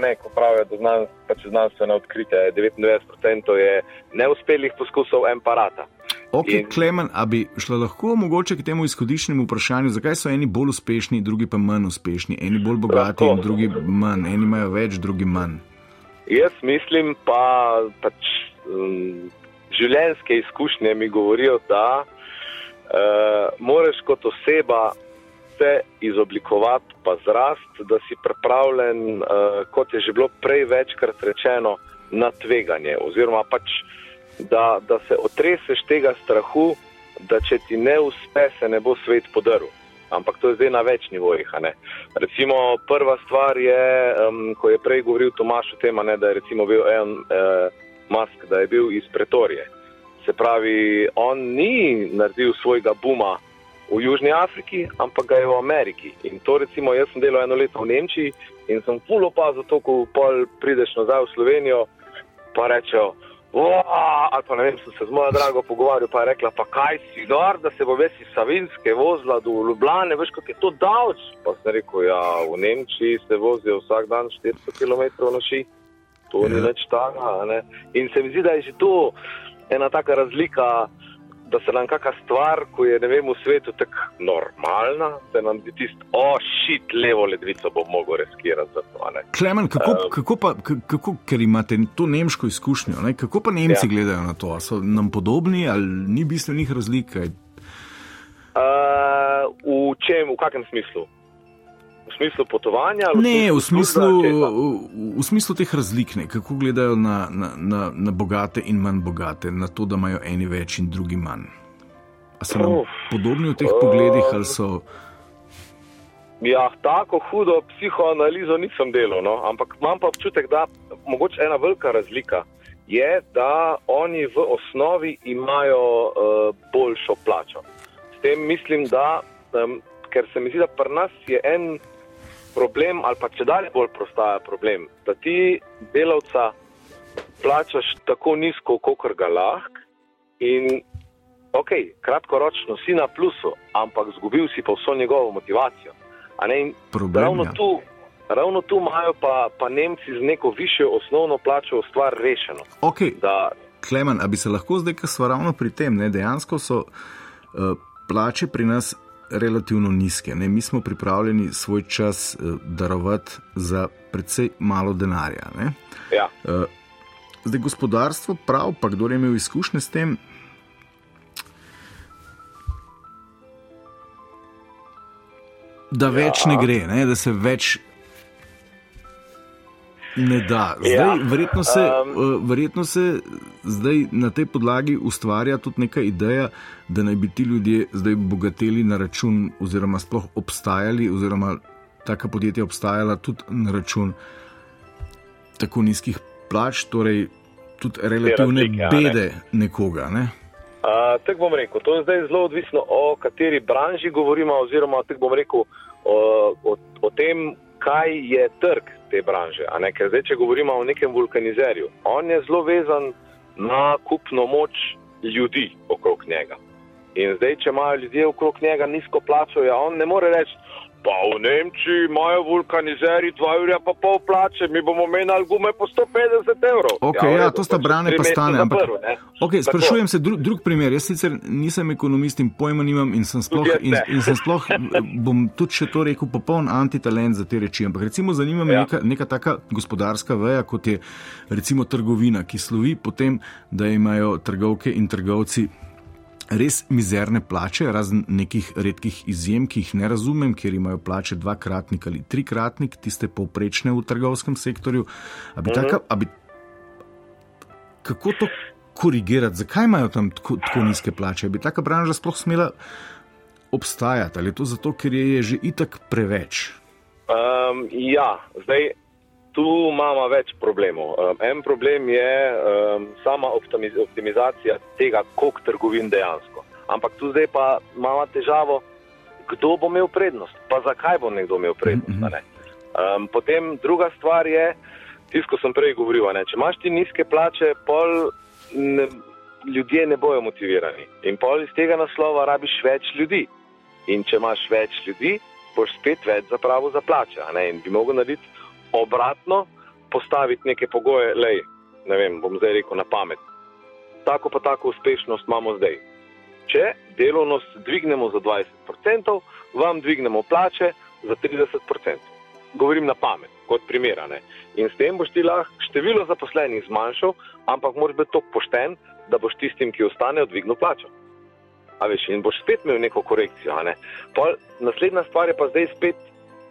ne, ko pravijo, da znan, pač znanstveno odkritje, 99% je neuspelih poskusov en parata. Ok, In- Klemen, a bi šlo lahko mogoče k temu izhodišnjemu vprašanju, zakaj so eni bolj uspešni, drugi pa manj uspešni, eni bolj bogati Lahko. in drugi manj, eni imajo več, drugi manj. Jaz mislim pa, pač um, življenjske izkušnje mi govorijo, da uh, moraš kot oseba se izoblikovati, pa zrast, da si pripravljen, uh, kot je že bilo prej večkrat rečeno, na tveganje. Oziroma pač, da, da se otreseš tega strahu, da če ti ne uspe, se ne bo svet podaril. Ampak to je zdaj na več nivojih. Recimo, prva stvar je, um, ko je prej govoril Tomaš o tem, ne, da je bil en uh, Musk, da je bil iz Pretorije. Se pravi, on ni naredil svojega buma v Južni Afriki, ampak ga je v Ameriki. In to recimo, jaz sem delal eno leto v Nemčiji in sem full opazil to, ko pol prideš nazaj v Slovenijo, pa rečejo, ali pa ne vem, sem se z mojo drago pogovarjal, pa je rekla, pa kaj si gor, da se bo veš iz Savinske vozila do Ljubljane, veš, kako je to davč. Pa sem rekel, ja, v Nemčiji se vozijo vsak dan 400 km na ši, to ni Ja. več taka. a ne. In se mi zdi, da je že to ena taka razlika, da se nam kakšna stvar, ko je ne vem v svetu tako normalna, se nam zdi tisto, o, šit, levo ledvico bom mogel riskirati za to. a ne." Klemen, kako, Um. kako pa, kako, ker imate to nemško izkušnjo, ne? kako pa Nemci Ja. gledajo na to? A so nam podobni ali ni bistvenih razlik? Uh, v čem, v kakem smislu? V smislu potovanja? ali Ne, v smislu, česa? v smislu teh razlik, ne? kako gledajo na, na, na, na bogate in manj bogate, na to, da imajo eni več in drugi manj. A so nam Uf. podobni v teh pogledih ali so. Ja, tako hudo psihoanalizo nisem delal, no? ampak imam pa občutek, da mogoče ena velika razlika je, da oni v osnovi imajo uh, boljšo plačo. S tem mislim, da, um, ker se mi zdi, da pri nas je en problem, ali pa če dalje bolj prostaja problem, da ti delavca plačaš tako nizko, kot ga lahko. In ok, kratkoročno si na plusu, ampak zgubil si pa vso njegovo motivacijo. Problem, ravno, ja. tu, ravno tu imajo pa, pa Nemci z neko višjo osnovno plačo stvar rešeno. Okay. Da, Klemen, a bi se lahko zdaj, ker smo ravno pri tem, ne, dejansko so uh, plače pri nas relativno nizke. Ne. Mi smo pripravljeni svoj čas uh, darovati za precej malo denarja. Ne. ja. Uh, zdaj gospodarstvo prav, pa kdo je imel izkušnje s tem. Da več Ja. ne gre, ne? da se več ne da. Zdaj, Ja. verjetno, se, Um. verjetno se zdaj na tej podlagi ustvarja tudi neka ideja, da naj bi ti ljudje zdaj bogateli na račun, oziroma sploh obstajali, oziroma taka podjetja obstajala tudi na račun tako nizkih plač, torej tudi relativne razlike, a ne? bede nekoga. Ne? Uh, tako bom rekel, to je zdaj zelo odvisno, o kateri branži govorimo, oziroma tako bom rekel o, o, o tem, kaj je trg te branže. Ker zdaj, če govorimo o nekem vulkanizerju, on je zelo vezan na kupno moč ljudi okrog njega. In zdaj, če imajo ljudje okrog njega nizko plačo, ja, on ne more reči. Pa v Nemčiji imajo vulkanizeri 2 ura pa pol plače, mi bomo menjali gume po 150 evrov. Okay, ja, redu, to sta pač brane, pa stane. Ampak, ne. okay, sprašujem se, dru, drug primer. Jaz sicer nisem ekonomist in pojma nimam, in sem sploh, in, in sem sploh bom tudi še to rekel, popoln antitalent za te reči. Ampak recimo zanima me Ja. neka, neka taka gospodarska veja, kot je recimo trgovina, ki slovi po tem, da imajo trgovke in trgovci. Res mizerne plače, razen nekih redkih izjem, ki jih ne razumem, ker imajo plače dvakratnik ali trikratnik, tiste povprečne v trgovskem sektorju. A bi taka, a bi kako to korigirati, zakaj imajo tam tako, tako nizke plače? Bi taka branža sploh smela obstajati ali je to zato, ker je, je že itak preveč? Um, ja, zdaj tu imamo več problemov. Um, en problem je um, sama optimiz optimizacija tega, koliko trgovin dejansko. Ampak tu zdaj pa imamo težavo, kdo bo imel prednost, pa zakaj bo nekdo imel prednost. a ne. Um, potem druga stvar je, tisto, ko sem prej govoril, ne, če imaš ti nizke plače, pol ne, ljudje ne bojo motivirani. In pol iz tega naslova rabiš več ljudi. In če imaš več ljudi, boš spet več zapravil za plače. In bi mogel narediti obratno postaviti neke pogoje, lej, ne vem, bom zdaj rekel na pamet. Tako pa tako uspešnost imamo zdaj. Če delovnost dvignemo za 20%, vam dvignemo plače za 30%. Govorim na pamet, kot primer. ne. In s tem boš ti lahko število zaposlenih zmanjšal, ampak moraš biti tako pošten, da boš tistim, ki ostanejo, dvignil plačo. A veš, in boš spet imel neko korekcijo. ne. Pol, naslednja stvar je pa zdaj spet,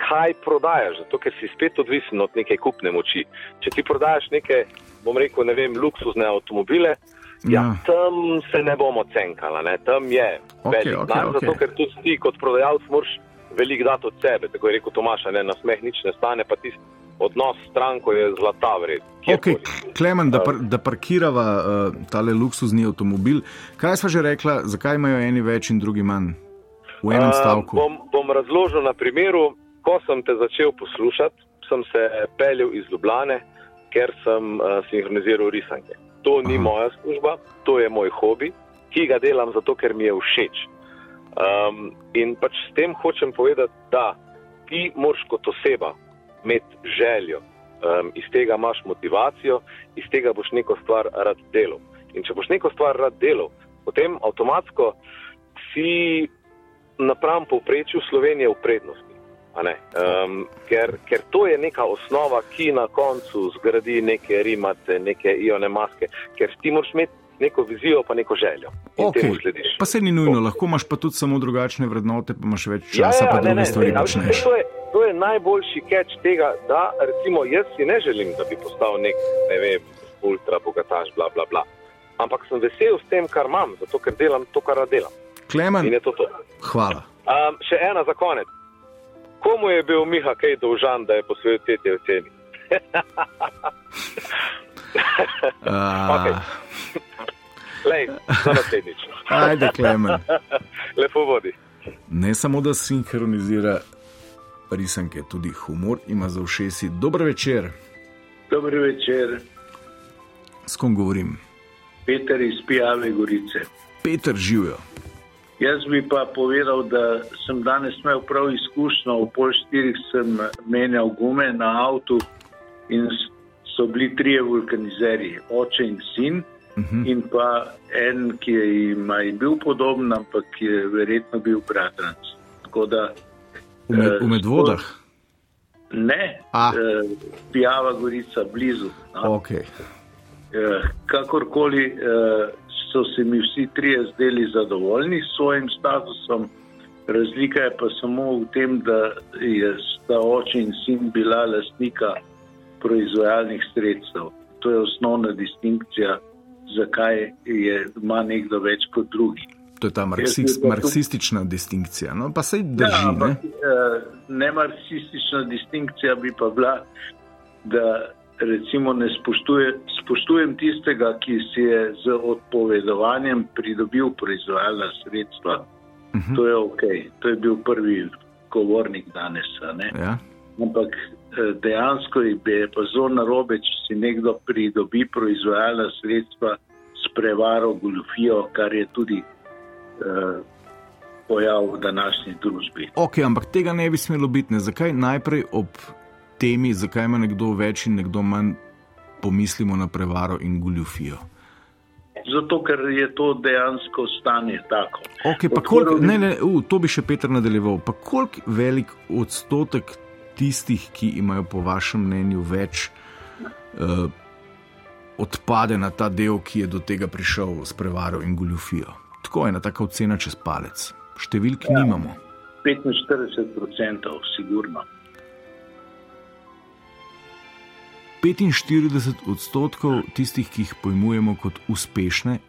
kaj prodajaš, zato ker si spet odvisen od neke kupne moči. Če ti prodajaš neke, bom rekel, ne vem, luksuzne avtomobile, ja. Ja. tam se ne bomo cenkali, ne? tam je Ok, velik ok, dan, ok. zato ker tudi ti kot prodajalec moraš veliko dati od sebe. Tako je rekel Tomaš, a ne na smeh nič ne stane, pa tisti odnos s stranko je zlata vred. Okay, Klemen, da, par, da parkirava uh, tale luksuzni avtomobil. Kaj sva že rekla, zakaj imajo eni več in drugi manj? V enem Uh, stavku. bom, bom razložil na primeru, ko sem te začel poslušati, sem se peljal iz Ljubljane, ker sem uh, sinhroniziral risanke. To ni Aha. moja služba, to je moj hobi, ki ga delam zato, ker mi je všeč. Um, in pač s tem hočem povedati, da ti moraš kot oseba imeti željo, um, iz tega imaš motivacijo, iz tega boš neko stvar rad delal. In če boš neko stvar rad delal, potem avtomatsko si napram povprečju Slovenije v prednosti. Ne. Um, ker, ker to je neka osnova, ki na koncu zgradi neke rimate, neke ione maske, ker ti moraš imeti neko vizijo, pa neko željo. Okay. Pa se ni nujno, lahko imaš pa tudi samo drugačne vrednote, pa imaš več Ja, časa, ja, pa ne, druge ne, stvari ne, počneš. veste, To je, to je najboljši catch tega, da recimo jaz si ne želim, da bi postal nek, ne vem, ultra bogataš, bla, bla, bla. Ampak sem vesel s tem, kar imam, zato ker delam to, kar delam. Klemen, to to. hvala. Um, še ena za konec. Komu je bil Miha kaj dolžan, da je posvetil te te oceni? Uh, Lej, za naslednjič. Ajde, Klemen. Lepo vodi. Ne samo da sinhronizira risanke, tudi humor ima za ušesi. Dober večer, Dobro večer, s kom govorim? Peter iz Pijave Gorice. Peter živijo. Jaz bi pa povedal, da sem danes imel prav izkušnjo. V pol štirih sem menjal gume na avtu in so bili trije vulkanizerji, oče in sin. Uh -huh. In pa en, ki je jim je bil podoben, ampak je verjetno bil bratranc. Tako da v, med, Eh, v medvodah. ne, A. eh, Pijava Gorica, blizu. No. Okay. Eh, kakorkoli eh, so se mi vsi trije zdeli zadovoljni s svojim statusom, razlika je pa samo v tem, da je sta oče in sin bila lastnika proizvajalnih sredstev. To je osnovna distinkcija, zakaj je, ima nekdo več kot drugi. To je ta marksist, marksistična distinkcija. No, pa se drži. Ja, ne? ampak eh, nemarksistična distinkcija bi pa bila, da recimo ne spoštuje, spoštujem tistega, ki si je z odpovedovanjem pridobil proizvajalna sredstva. Mhm. To je ok, to je bil prvi govornik danes. Ja. Ampak eh, dejansko je pa zelo narobe, če si nekdo pridobi proizvajalna sredstva s prevaro, goljofijo, kar je tudi eh, pojav v današnji družbi. Ok, ampak tega ne bi smelo biti. Ne? Zakaj najprej ob temi, zakaj ima nekdo več in nekdo manj, pomislimo na prevaro in goljufijo? Zato, ker je to dejansko stanje tako. Okay, prve- ne, ne, uh, to bi še Peter nadaljeval. Pa koliko velik odstotek tistih, ki imajo po vašem mnenju več, uh, odpade na ta del, ki je do tega prišel s prevaro in goljufijo? Tako je ena taka ocena čez palec. Številk ja. nimamo. 45% sigurno. 45 odstotkov tistih, ki jih pojmujemo kot uspešne,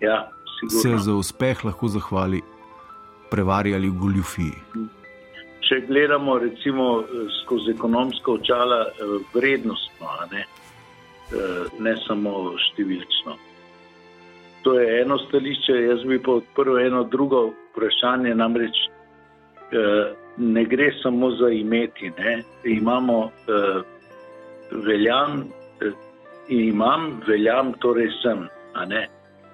Ja, se sigurno. za uspeh lahko zahvali prevari ali goljufiji. Če gledamo recimo eh, skozi ekonomsko očala eh, vrednostno, ne, Eh, ne samo številčno. To je eno stališče, jaz bi pa odprl eno drugo vprašanje, namreč ne gre samo za imeti. Ne. Imamo veljam, eh, imam, veljam, torej sem.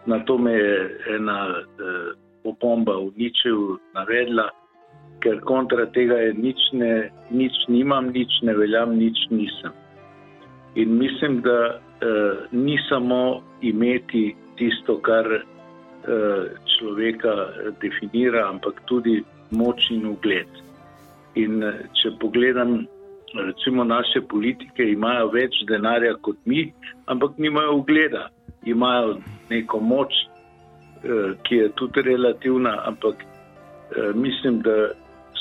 Na to me je ena eh, opomba Ničevu navedla, ker kontra tega je nič, ne, nič nimam, nič ne veljam, nič nisem. In mislim, da uh, ni samo imeti tisto, kar uh, človeka definira, ampak tudi moč in ugled. In uh, če pogledam, recimo naše politike imajo več denarja kot mi, ampak nimajo ugleda, imajo neko moč, uh, ki je tudi relativna, ampak uh, mislim, da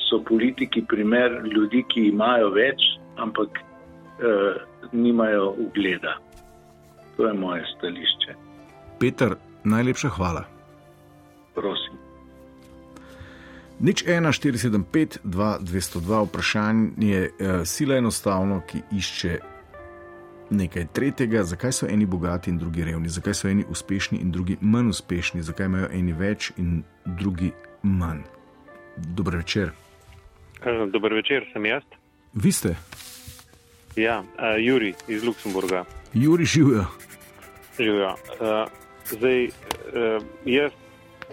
so politiki primer ljudi, ki imajo več, ampak eh, nimajo ugleda. To je moje stališče. Peter, najlepša hvala. Prosim. Nič 1, 475, 2, 202, vprašanje je uh, sila enostavno, ki išče nekaj tretjega. Zakaj so eni bogati in drugi revni? Zakaj so eni uspešni in drugi manj uspešni? Zakaj imajo eni več in drugi manj? Dobro večer. Eh, dober večer, sem jaz. Vi ste? Ja, uh, Juri iz Luksemburga. Juri živijo. Živijo. Uh, zdaj, uh, jaz,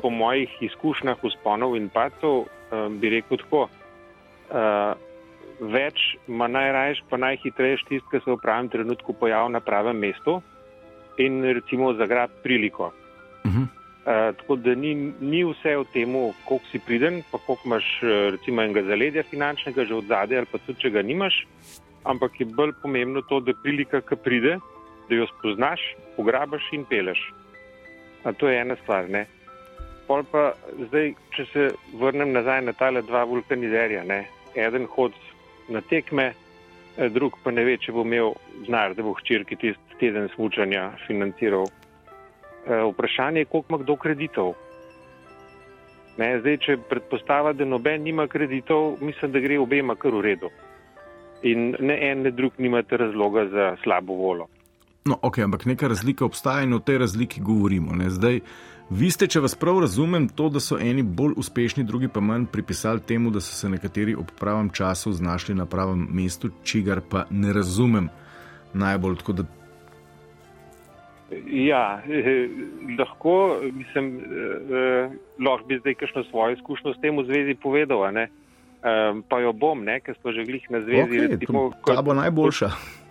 po mojih izkušnjah, usponov in pacov, uh, bi rekel tako. Uh, več, ma najraješ, pa najhitrejš tisti, ki se v pravem trenutku pojavlja na pravem mestu in recimo zagrab priliko. Uh -huh. Uh, tako da ni, ni vse v tem, koliko si priden, pa koliko imaš eh, recimo enega zaledja finančnega že od zadaj ali pa tudi, če ga nimaš, ampak je bolj pomembno to, da prilika, ki pride, da jo spoznaš, pograbaš in peleš. A to je ena stvar. Ne? Pol pa zdaj, če se vrnem nazaj na tale dva vulkanizerja, ne? eden hod na tekme, eh, drug pa ne ve, če bo imel znar, da bo hčerki tisti teden smučanja financiral Eh, vprašanje je, koliko ima kdo kreditov. Ne, zdaj, če predpostavlja, da noben nima kreditov, mislim, da gre obema kar v redu. In ne en, ne drug nimate razloga za slabo volo. No, ok, ampak neka razlika obstaja in o tej razliki govorimo. Ne. Zdaj, vi ste, če vas prav razumem, to, da so eni bolj uspešni, drugi pa manj pripisali temu, da so se nekateri ob pravem času znašli na pravem mestu, čigar pa ne razumem najbolj. Tako da Ja, eh, lahko, mislim, eh, lahko bi zdaj kakšno svojo izkušnjo s tem v zvezi povedal, eh, pa jo bom, ker smo že glih na zvezi. Okay, recimo, kot, ta bo najboljša. Eh,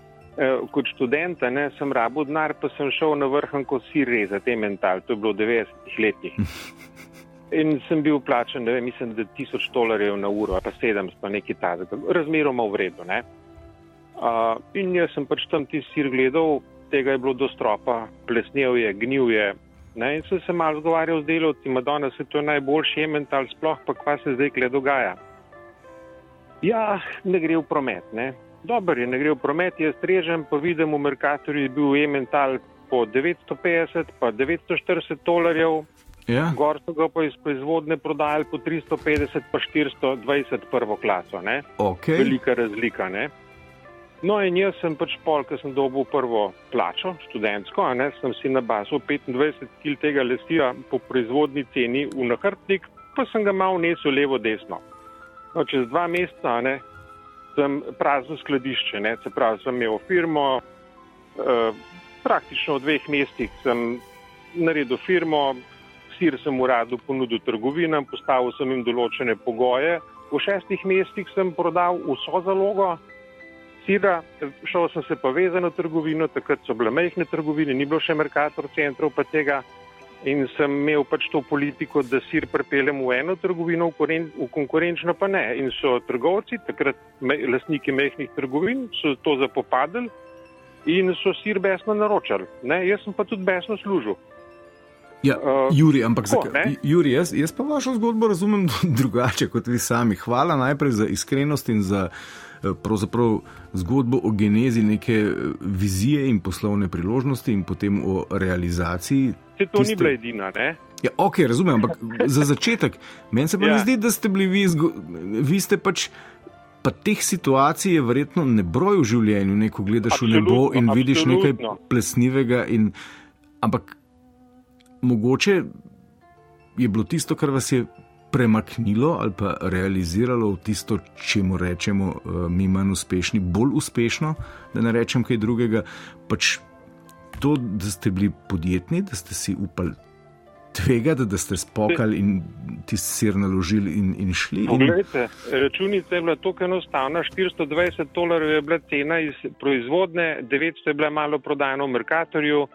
kot študent ne, sem rabo denar, pa sem šel na vrhun kot sir reza, te mental, to je bilo v 90-ih letih. In sem bil plačen, ne vem, mislim, da tisoč dolarjev na uro, pa sedem, pa nekaj tazega, razmeroma v redu. Uh, in jaz sem pač tam ti sir gledal, tega je bilo do stropa, plesnev je, gnil je. Ne, in sem se malo zgovarjal z delovci, danes je to najboljši emental, sploh pa kva se zdaj kle dogaja. Ja, ne gre v promet. Ne. Dober je, ne gre v promet, jaz režem, pa vidim v Merkatorju je bil emental po 950, pa 940 dolarjev. Ja. Gor so ga pa iz proizvodne prodajali po 350, pa 420 prvo klaso. Okay. Velika razlika. Ne. No, in jaz sem pač pol, ker sem dobil prvo plačo, študentsko, a ne, sem si na basu 25 kg tega lesija po proizvodni ceni v nahrbtnik, pa sem ga mal nesel levo desno. No, čez dva meseca, ne, sem prazno skladišče, ne, se pravi, sem imel firmo, eh, praktično v dveh mestih sem naredil firmo, sir sem uradu ponudil trgovinam, postavil sem jim določene pogoje, v šestih mestih sem prodal vso zalogo, sira, šel sem se povezano trgovino, takrat so bile mehne trgovine, ni bilo še Merkator centrov pa tega. In sem imel pač to politiko, da sir prepeljem v eno trgovino, v, koren, v konkurenčno pa ne. In so trgovci, takrat me, lastniki mehkih trgovin, so to zapopadali in so sir besno naročali. Ne? Jaz sem pa tudi besno služil. Ja, uh, Juri, ampak tako, za, Juri, jaz, jaz pa vašo zgodbo razumem drugače kot vi sami. Hvala najprej za iskrenost in za pravzaprav zgodbo o genezi neke eh, vizije in poslovne priložnosti, in potem o realizaciji. Se to tiste... ni bila edina, ne? Ja, ok, razumem, ampak za začetek, meni se pa ja. ne zdi, da ste bili vi, zgo... vi ste pač. Pa teh situacij je verjetno ne broj v življenju, neko gledaš absolutno, v nebo in vidiš absolutno. nekaj plesnivega. In, ampak mogoče je bilo tisto, kar vas je premaknilo ali pa realiziralo v tisto, čemu rečemo, uh, mi manj uspešni, bolj uspešno, da ne rečem kaj drugega. Pač to, da ste bili podjetni, da ste si upali tvegati, da ste spokali in ti sir naložili in, in šli? Poglejte, računica je bila tako enostavna, 420 dolarjev je bila cena iz proizvodne, 900 je bila malo prodajna v Merkatorju.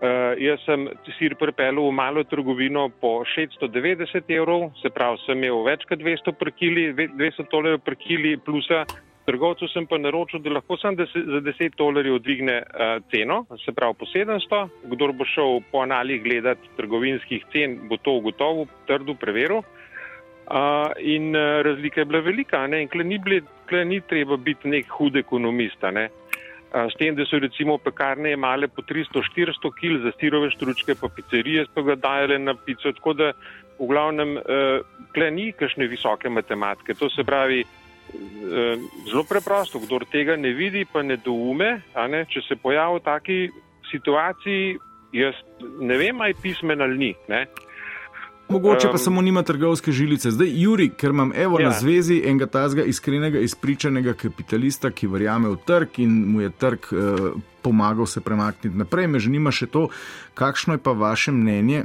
Uh, jaz sem sir pripeljal v malo trgovino po 690 evrov, se pravi, sem imel več kot 200 per kili, 200 dolarjev per kili plusa. Trgovcu sem pa naročil, da lahko sem za 10 dolarjev dvigne uh, ceno, se pravi po 700. Kdor bo šel po analih gledati trgovinskih cen, bo to ugotovil, trdo preveril. Uh, in uh, razlika je bila velika, ne? in kle ni, bili, kle ni treba biti nek hud ekonomista. Ne? S tem, da so recimo pekarne imale po 300-400 kg za sirove štručke, pa pizzerije so ga dajale na pico, tako da v glavnem uh, kle ni kakšne visoke matematike. To se pravi, Eh, zelo preprosto, kdo tega ne vidi, pa ne doume. Ne? Če se pojavi v taki situaciji, jaz ne vem, aj pismen ali ni. Ne? Mogoče pa um, samo nima trgovske žilice. Zdaj, Juri, ker imam evo ja. na zvezi enega tazga iskrenega, izpričanega kapitalista, ki verjame v trg in mu je trg eh, pomagal se premakniti naprej. Me zanima še to, kakšno je pa vaše mnenje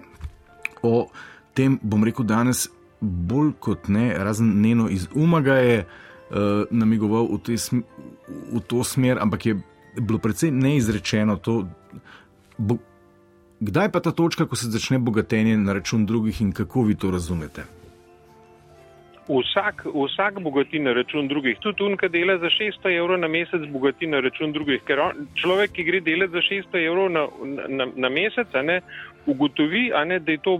o tem, bom rekel danes, bolj kot ne, razen njeno iz umaga je uh, namigoval v, sm v to smer, ampak je bilo precej neizrečeno. To, bo, kdaj pa ta točka, ko se začne bogatenje na račun drugih in kako vi to razumete? Vsak, vsak bogati na račun drugih, tudi unka dela za 600 evrov na mesec, bogati na račun drugih. Ker on, človek, ki gre delati za 600 evrov na, na, na mesec, ne, ugotovi, ne, da je to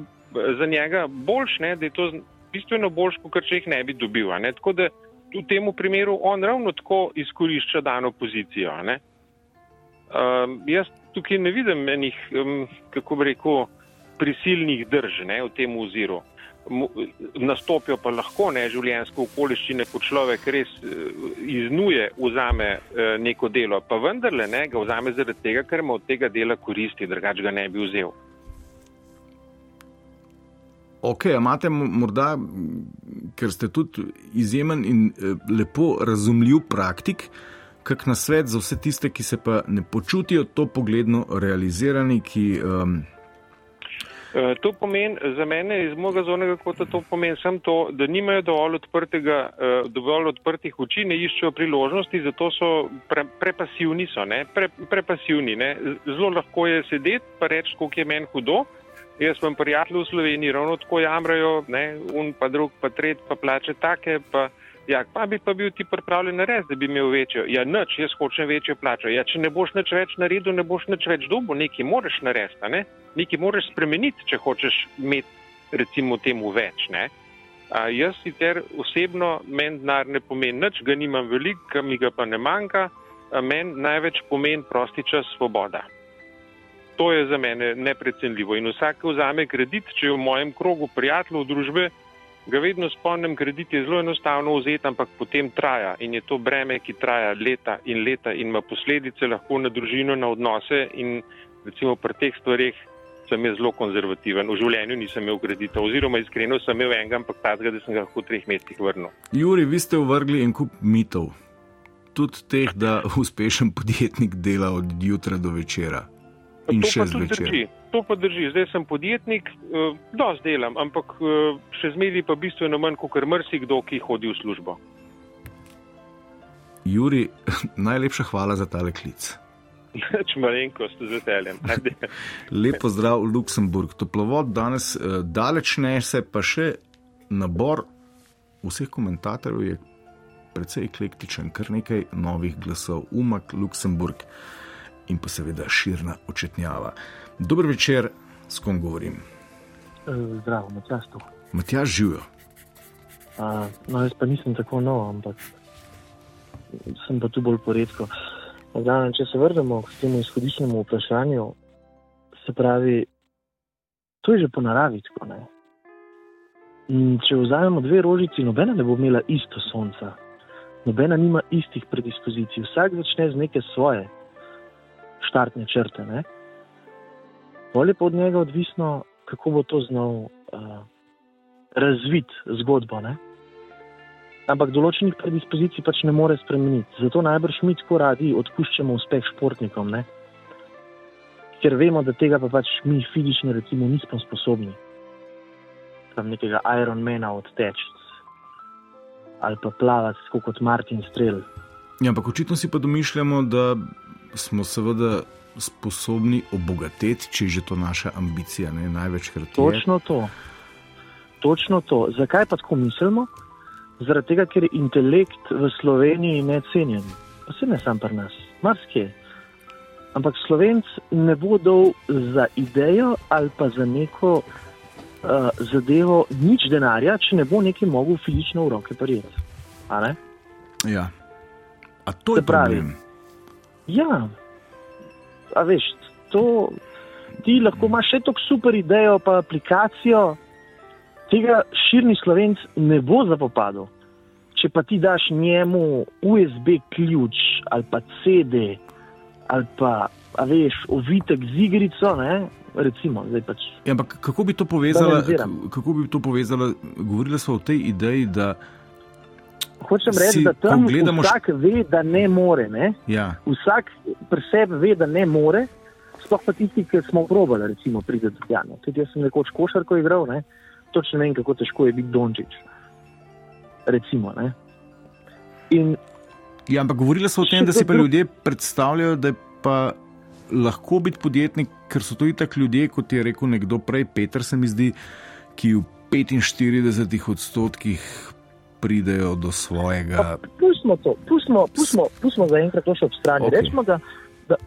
za njega boljš, ne, da je to bistveno boljš, kot če jih ne bi dobil. Ne. Tako da v tem primeru on ravno tako izkorišča dano pozicijo. Um, jaz tukaj ne vidim enih, um, kako bi rekel, prisilnih drž ne, v tem oziru. Nastopijo pa lahko ne življenjske okoliščine, ko človek res uh, iznuje, vzame uh, neko delo, pa vendarle ne ga vzame zaradi tega, ker ima od tega dela koristi, drugače ga ne bi vzel. Ok, imate morda, ker ste tudi izjemen in eh, lepo razumljiv praktik, kak na svet za vse tiste, ki se pa ne počutijo to pogledno realizirani. Ki, um... To pomeni za mene iz mojega zornega kota, to pomeni samo to, da nimajo dovolj, eh, dovolj odprtih oči, ne iščejo priložnosti, zato so pre, prepasivni. So, pre, prepasivni Zelo lahko je sedeti in reči, koliko je meni hudo. Jaz imam prijatelje v Sloveniji, ravno tako jamrajo, ne, un pa drug, pa tret, pa plače take. Pa, ja, pa bi pa bil ti pripravljen res, da bi imel večjo. Ja, nič, jaz hočem večjo plačo. Ja, če ne boš nič več naredil, ne boš nič več dobil, nekaj moraš narediti, ne? nekaj moraš spremeniti, če hočeš imeti recimo temu več. Ne? A, jaz sicer osebno meni denar ne pomeni nič, ga nimam veliko, mi ga pa ne manjka, meni največ pomeni prosti čas svoboda. To je za mene neprecenljivo. In vsak, ki vzame kredit, če je v mojem krogu prijateljev družbe, ga vedno spomnim, kredit je zelo enostavno vzeti, ampak potem traja. In je to breme, ki traja leta in leta in ima posledice lahko na družino, na odnose. In recimo pri teh stvarih sem jaz zelo konzervativen. V življenju nisem imel kredita, oziroma iskreno sem imel enega, ampak tazga, da sem ga lahko v treh mesecih vrnil. Juri, vi ste uvrgli en kup mitov. Tudi teh, da uspešen podjetnik dela od jutra do večera in to še zvečer. To pa drži. Zdaj sem podjetnik, uh, dosti delam, ampak uh, še zmeri pa bistveno manj, kot mrsikdo, ki hodi v službo. Juri, najlepša hvala za tale klic. Če malenkost z veseljem. Lepo zdrav, Luksemburg. Toplovod danes uh, daleč ne se, pa še nabor vseh komentatorjev je precej eklektičen, kar nekaj novih glasov. Umak, Luksemburg in pa seveda širna očetnjava. Dobro večer, s kom govorim? Eh, zdravo, Matjaš tu. Matjaš živijo. No, jaz pa nisem tako nov, ampak sem pa tu bolj poredko. Zdaj, če se vrnemo k temu izhodišnjemu vprašanju, se pravi, to je že po naravi tako. Ne? Če vzamemo dve rožici, nobena ne bo imela isto sonca, nobena nima istih predispozicij, vsak začne z neke svoje štartne črte. Ne? Bolje pa od njega odvisno, kako bo to znal uh, razviti zgodbo. Ne? Ampak določenih predispozicij pač ne more spremeniti. Zato najbrž mi tako radi odpuščamo uspeh športnikom, ne? ker vemo, da tega pa pač mi fizično recimo nismo sposobni. tam nekega Ironmana odteči ali pa plavati kot Martin Strel. Ja, ampak očitno si pa domišljamo, da smo seveda sposobni obogatiti, če je že to naša ambicija, ne največkrat. Točno to. Točno to. Zakaj pa tako mislimo? Zaradi tega, ker je intelekt v Sloveniji necenjen. Pa se ne sam pri nas, marsikje. Ampak slovenc ne bo dal za idejo ali pa za neko uh, zadevo nič denarja, če ne bo nekaj mogel fizično v roke prijeti. Ja. A to je pravi. Problem. Ja, a veš, to ti lahko imaš še tako super idejo, pa aplikacijo, tega širni slovenc ne bo zapopadel. Če pa ti daš njemu USB ključ ali pa CD ali pa, veš, ovitek z igrico, ne, recimo. Pač, ja, ampak kako bi to povezala? Kako bi to povezala? Govorili smo o tej ideji, da. Hočem reči, da tam gledamo... vsak ve, da ne more. Ne? Ja. Vsak pri sebi ve, da ne more. Sploh pa tisti, ki smo probali, recimo, priti do tega. Tudi jaz sem nekoč košarko igral, ne? točno vem, kako težko je biti Dončić. Recimo, In, ja, ampak govorili smo o tem, da si pa ljudje predstavljajo, da je pa lahko biti podjetnik, ker so to itak ljudje, kot je rekel nekdo prej, Petr, se mi zdi, ki v 45 odstotkih pridejo do svojega. Pustimo to, pustimo, pustimo, pustimo za enkrat to še ob strani. Okay. Rečemo, da, da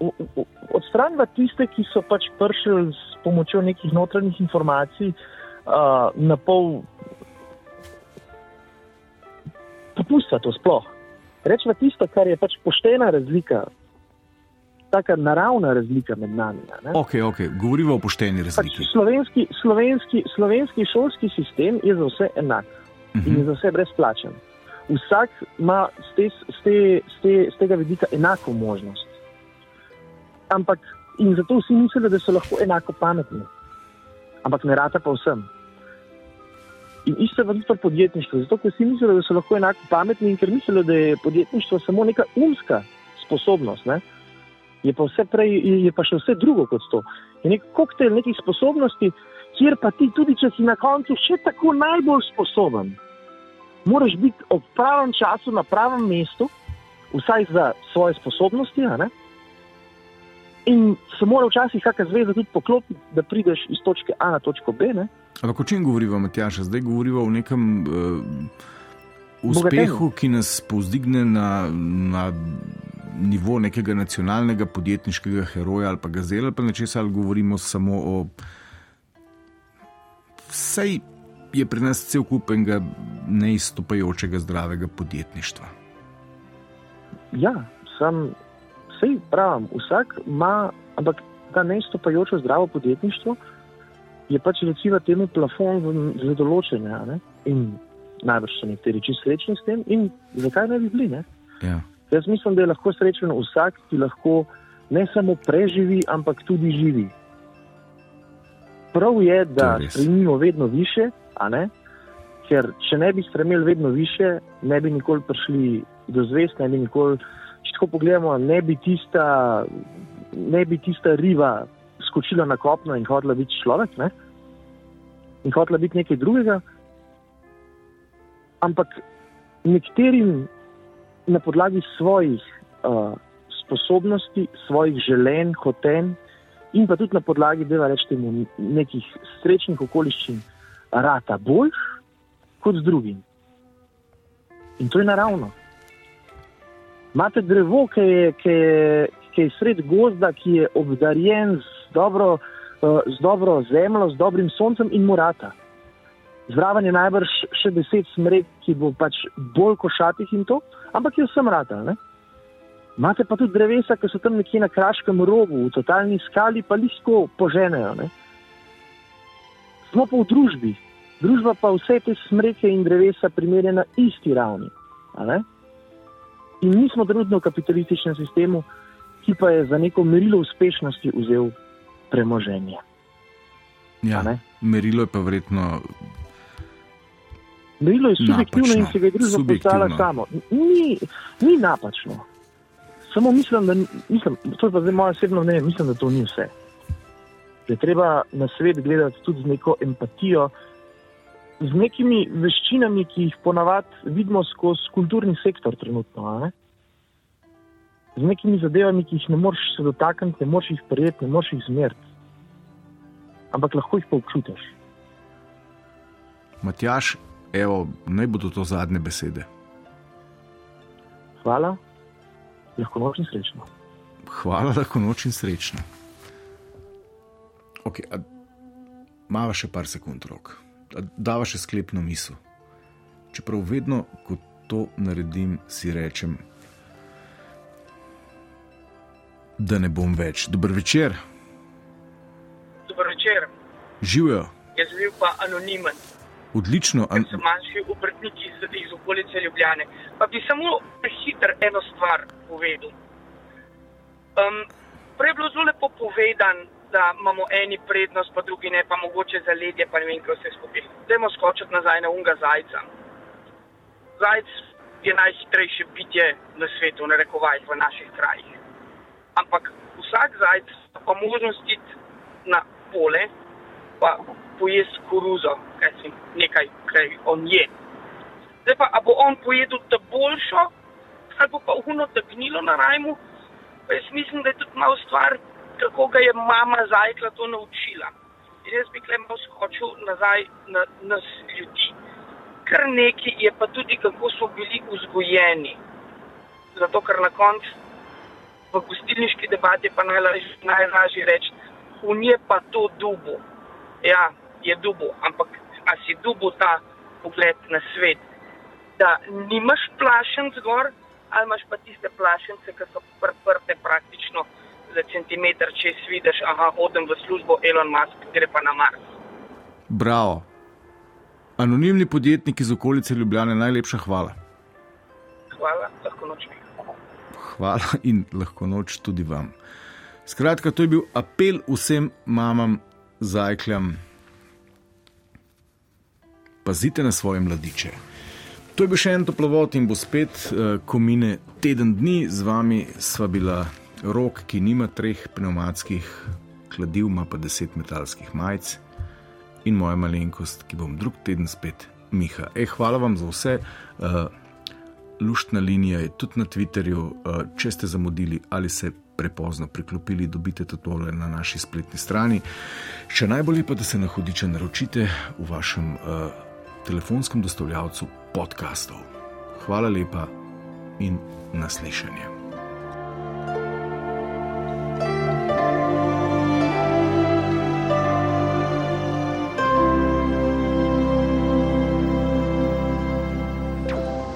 odstranimo tiste, ki so pač prišli s pomočjo nekih notranjih informacij uh, na pol. Popustite to sploh. Rečemo tisto, kar je pač poštena razlika taka naravna razlika med nami. Okay, okay. Govorimo o pošteni pač razliki. Pač slovenski, slovenski, slovenski šolski sistem je za vse enak uh -huh. in je za vse brezplačen. Vsak ima z, te, z, te, z, te, z tega vidika enako možnost. Ampak in zato vsi mislijo, da so lahko enako pametni. Ampak ne rata pa vsem. In isto je tudi pri podjetništvu. Zato, ker vsi mislijo, da so lahko enako pametni in ker mislijo, da je podjetništvo samo neka umska sposobnost. Ne? je pa prej, je pa še vse drugo kot to. Je nek koktejl nekih sposobnosti, kjer pa ti, tudi če si na koncu še tako najbolj sposoben, moraš biti ob pravem času na pravem mestu, vsaj za svoje sposobnosti. In se mora včasih kakšna zveza tudi poklopiti, da prideš iz točke A na točko B. Ne? Ampak o čem govorimo, Matjaš? Zdaj govorimo o nekem uh, uspehu, ki nas povzdigne na, na nivo nekega nacionalnega podjetniškega heroja ali pa gazela, pa nečesa ali govorimo samo o. Vsej je pri nas cel kup enega neizstopajočega zdravega podjetništva. Ja, sem vsej pravim, vsak ima, ampak ta neizstopajoče zdravo podjetništvo je pač recimo temu plafon za določenje. In najbrž so nekateri čisto srečni s tem, in zakaj ne bi bili? Ja. Jaz mislim, da je lahko srečen vsak, ki lahko ne samo preživi, ampak tudi živi. Prav je, da stremimo vedno više, ker če ne bi stremeli vedno više, ne bi nikoli prišli do zvest, ne bi nikoli, če tako pogledamo, ne bi tista, ne bi tista riva skočila na kopno in hodila biti človek, ne? in hodila biti nekaj drugega. Ampak nekaterim na podlagi svojih uh, sposobnosti, svojih želeń, hoten in pa tudi na podlagi, da rečemo, nekih srečnih okoliščin, rata boljš kot z drugim. In to je naravno. Imate drevo, ki je, ki je, ki je sred gozda, ki je obdarjen z dobro, uh, z dobro zemljo, z dobrim soncem in morata. Zraven je najbrž še deset smrek, ki bo pač bolj košatih in to, ampak je vsem rata. Ne? Imate pa tudi drevesa, ki so tam nekje na kraškem robu, v totalni skali, pa lahko poženejo. Ne? Smo pa v družbi, družba pa vse te smreke in drevesa primerja na isti ravni. In mi smo trenutno v kapitalističnem sistemu, ki pa je za neko merilo uspešnosti vzel premoženje. Ja, merilo je pa vredno Merilo je subjektivno in se ga je družba postavila samo. Ni, ni napačno. Samo mislim, da mislim, to je pa zdaj moja osebna mnenja, mislim, da to ni vse. Da je treba na svet gledati tudi z neko empatijo z nekimi veščinami, ki jih ponavadi vidimo skozi kulturni sektor trenutno. Z nekimi zadevami, ki jih ne moreš se dotakniti, ne moreš jih prijeti, ne moreš jih zmeriti. Ampak lahko jih pa občutiš. Matjaš, evo, naj bodo to zadnje besede. Hvala, lahko noč in srečno. Hvala, lahko noč in srečno. Okay, Mava še par sekund rok, dava še sklepno misel. Čeprav vedno, ko to naredim, si rečem, da ne bom več. Dober večer. Dober večer. Živijo. Jaz bil pa anonimen. Odlično. An... Sem manjši obrtniki iz, iz okolice Ljubljane. Pa bi samo prehiter eno stvar povedal. Um, prej je bilo zelo lepo povedano, da imamo eni prednost, pa drugi ne, pa mogoče za ledje, pa ne vem, kaj vse skupaj. Dajmo skočiti nazaj na unga zajca. Zajec je najhitrejše bitje na svetu, na rekovajih v naših krajih. Ampak vsak zajec pa možnost iti na pole, pa pojesti koruzo, kaj si nekaj, kaj on je. Zdaj pa, a bo on pojedel ta boljšo, ali bo pa uhuno tegnilo na rajmu, jaz mislim, da je tudi malo stvar kako ga je mama zajkla to naučila. In jaz bi klemal skočil nazaj na nas ljudi. Kar nekaj je pa tudi, kako smo bili vzgojeni. Zato, ker na koncu v gostilniški debati je pa najlažje, najlažje reči, v nje pa to dubu. Ja, je dubu, ampak a si dubu ta pogled na svet, da nimaš plašen zgor, ali imaš pa tiste plašence, ki so prprte praktično za centimeter, če si vidiš, aha, hodim v službo, Elon Musk gre pa na Mars. Bravo. Anonimni podjetnik iz okolice Ljubljane, najlepša hvala. Hvala, lahko noč mi. Hvala in lahko noč tudi vam. Skratka, to je bil apel vsem mamam, zajkljam. Pazite na svoje mladiče. To je bil še en toplovod in bo spet, eh, ko mine teden dni, z vami sva bila rok, ki nima treh pneumatskih kladiv, ima pa deset metalskih majic, in moja malenkost, ki bom drug teden spet Miha. E, hvala vam za vse. Uh, luštna linija je tudi na Twitterju. Uh, če ste zamudili ali se prepozno priklopili, dobite to tole na naši spletni strani. Še najbolje pa, da se na hodiče naročite v vašem uh, telefonskem dostavljavcu podkastov. Hvala lepa in naslišanje.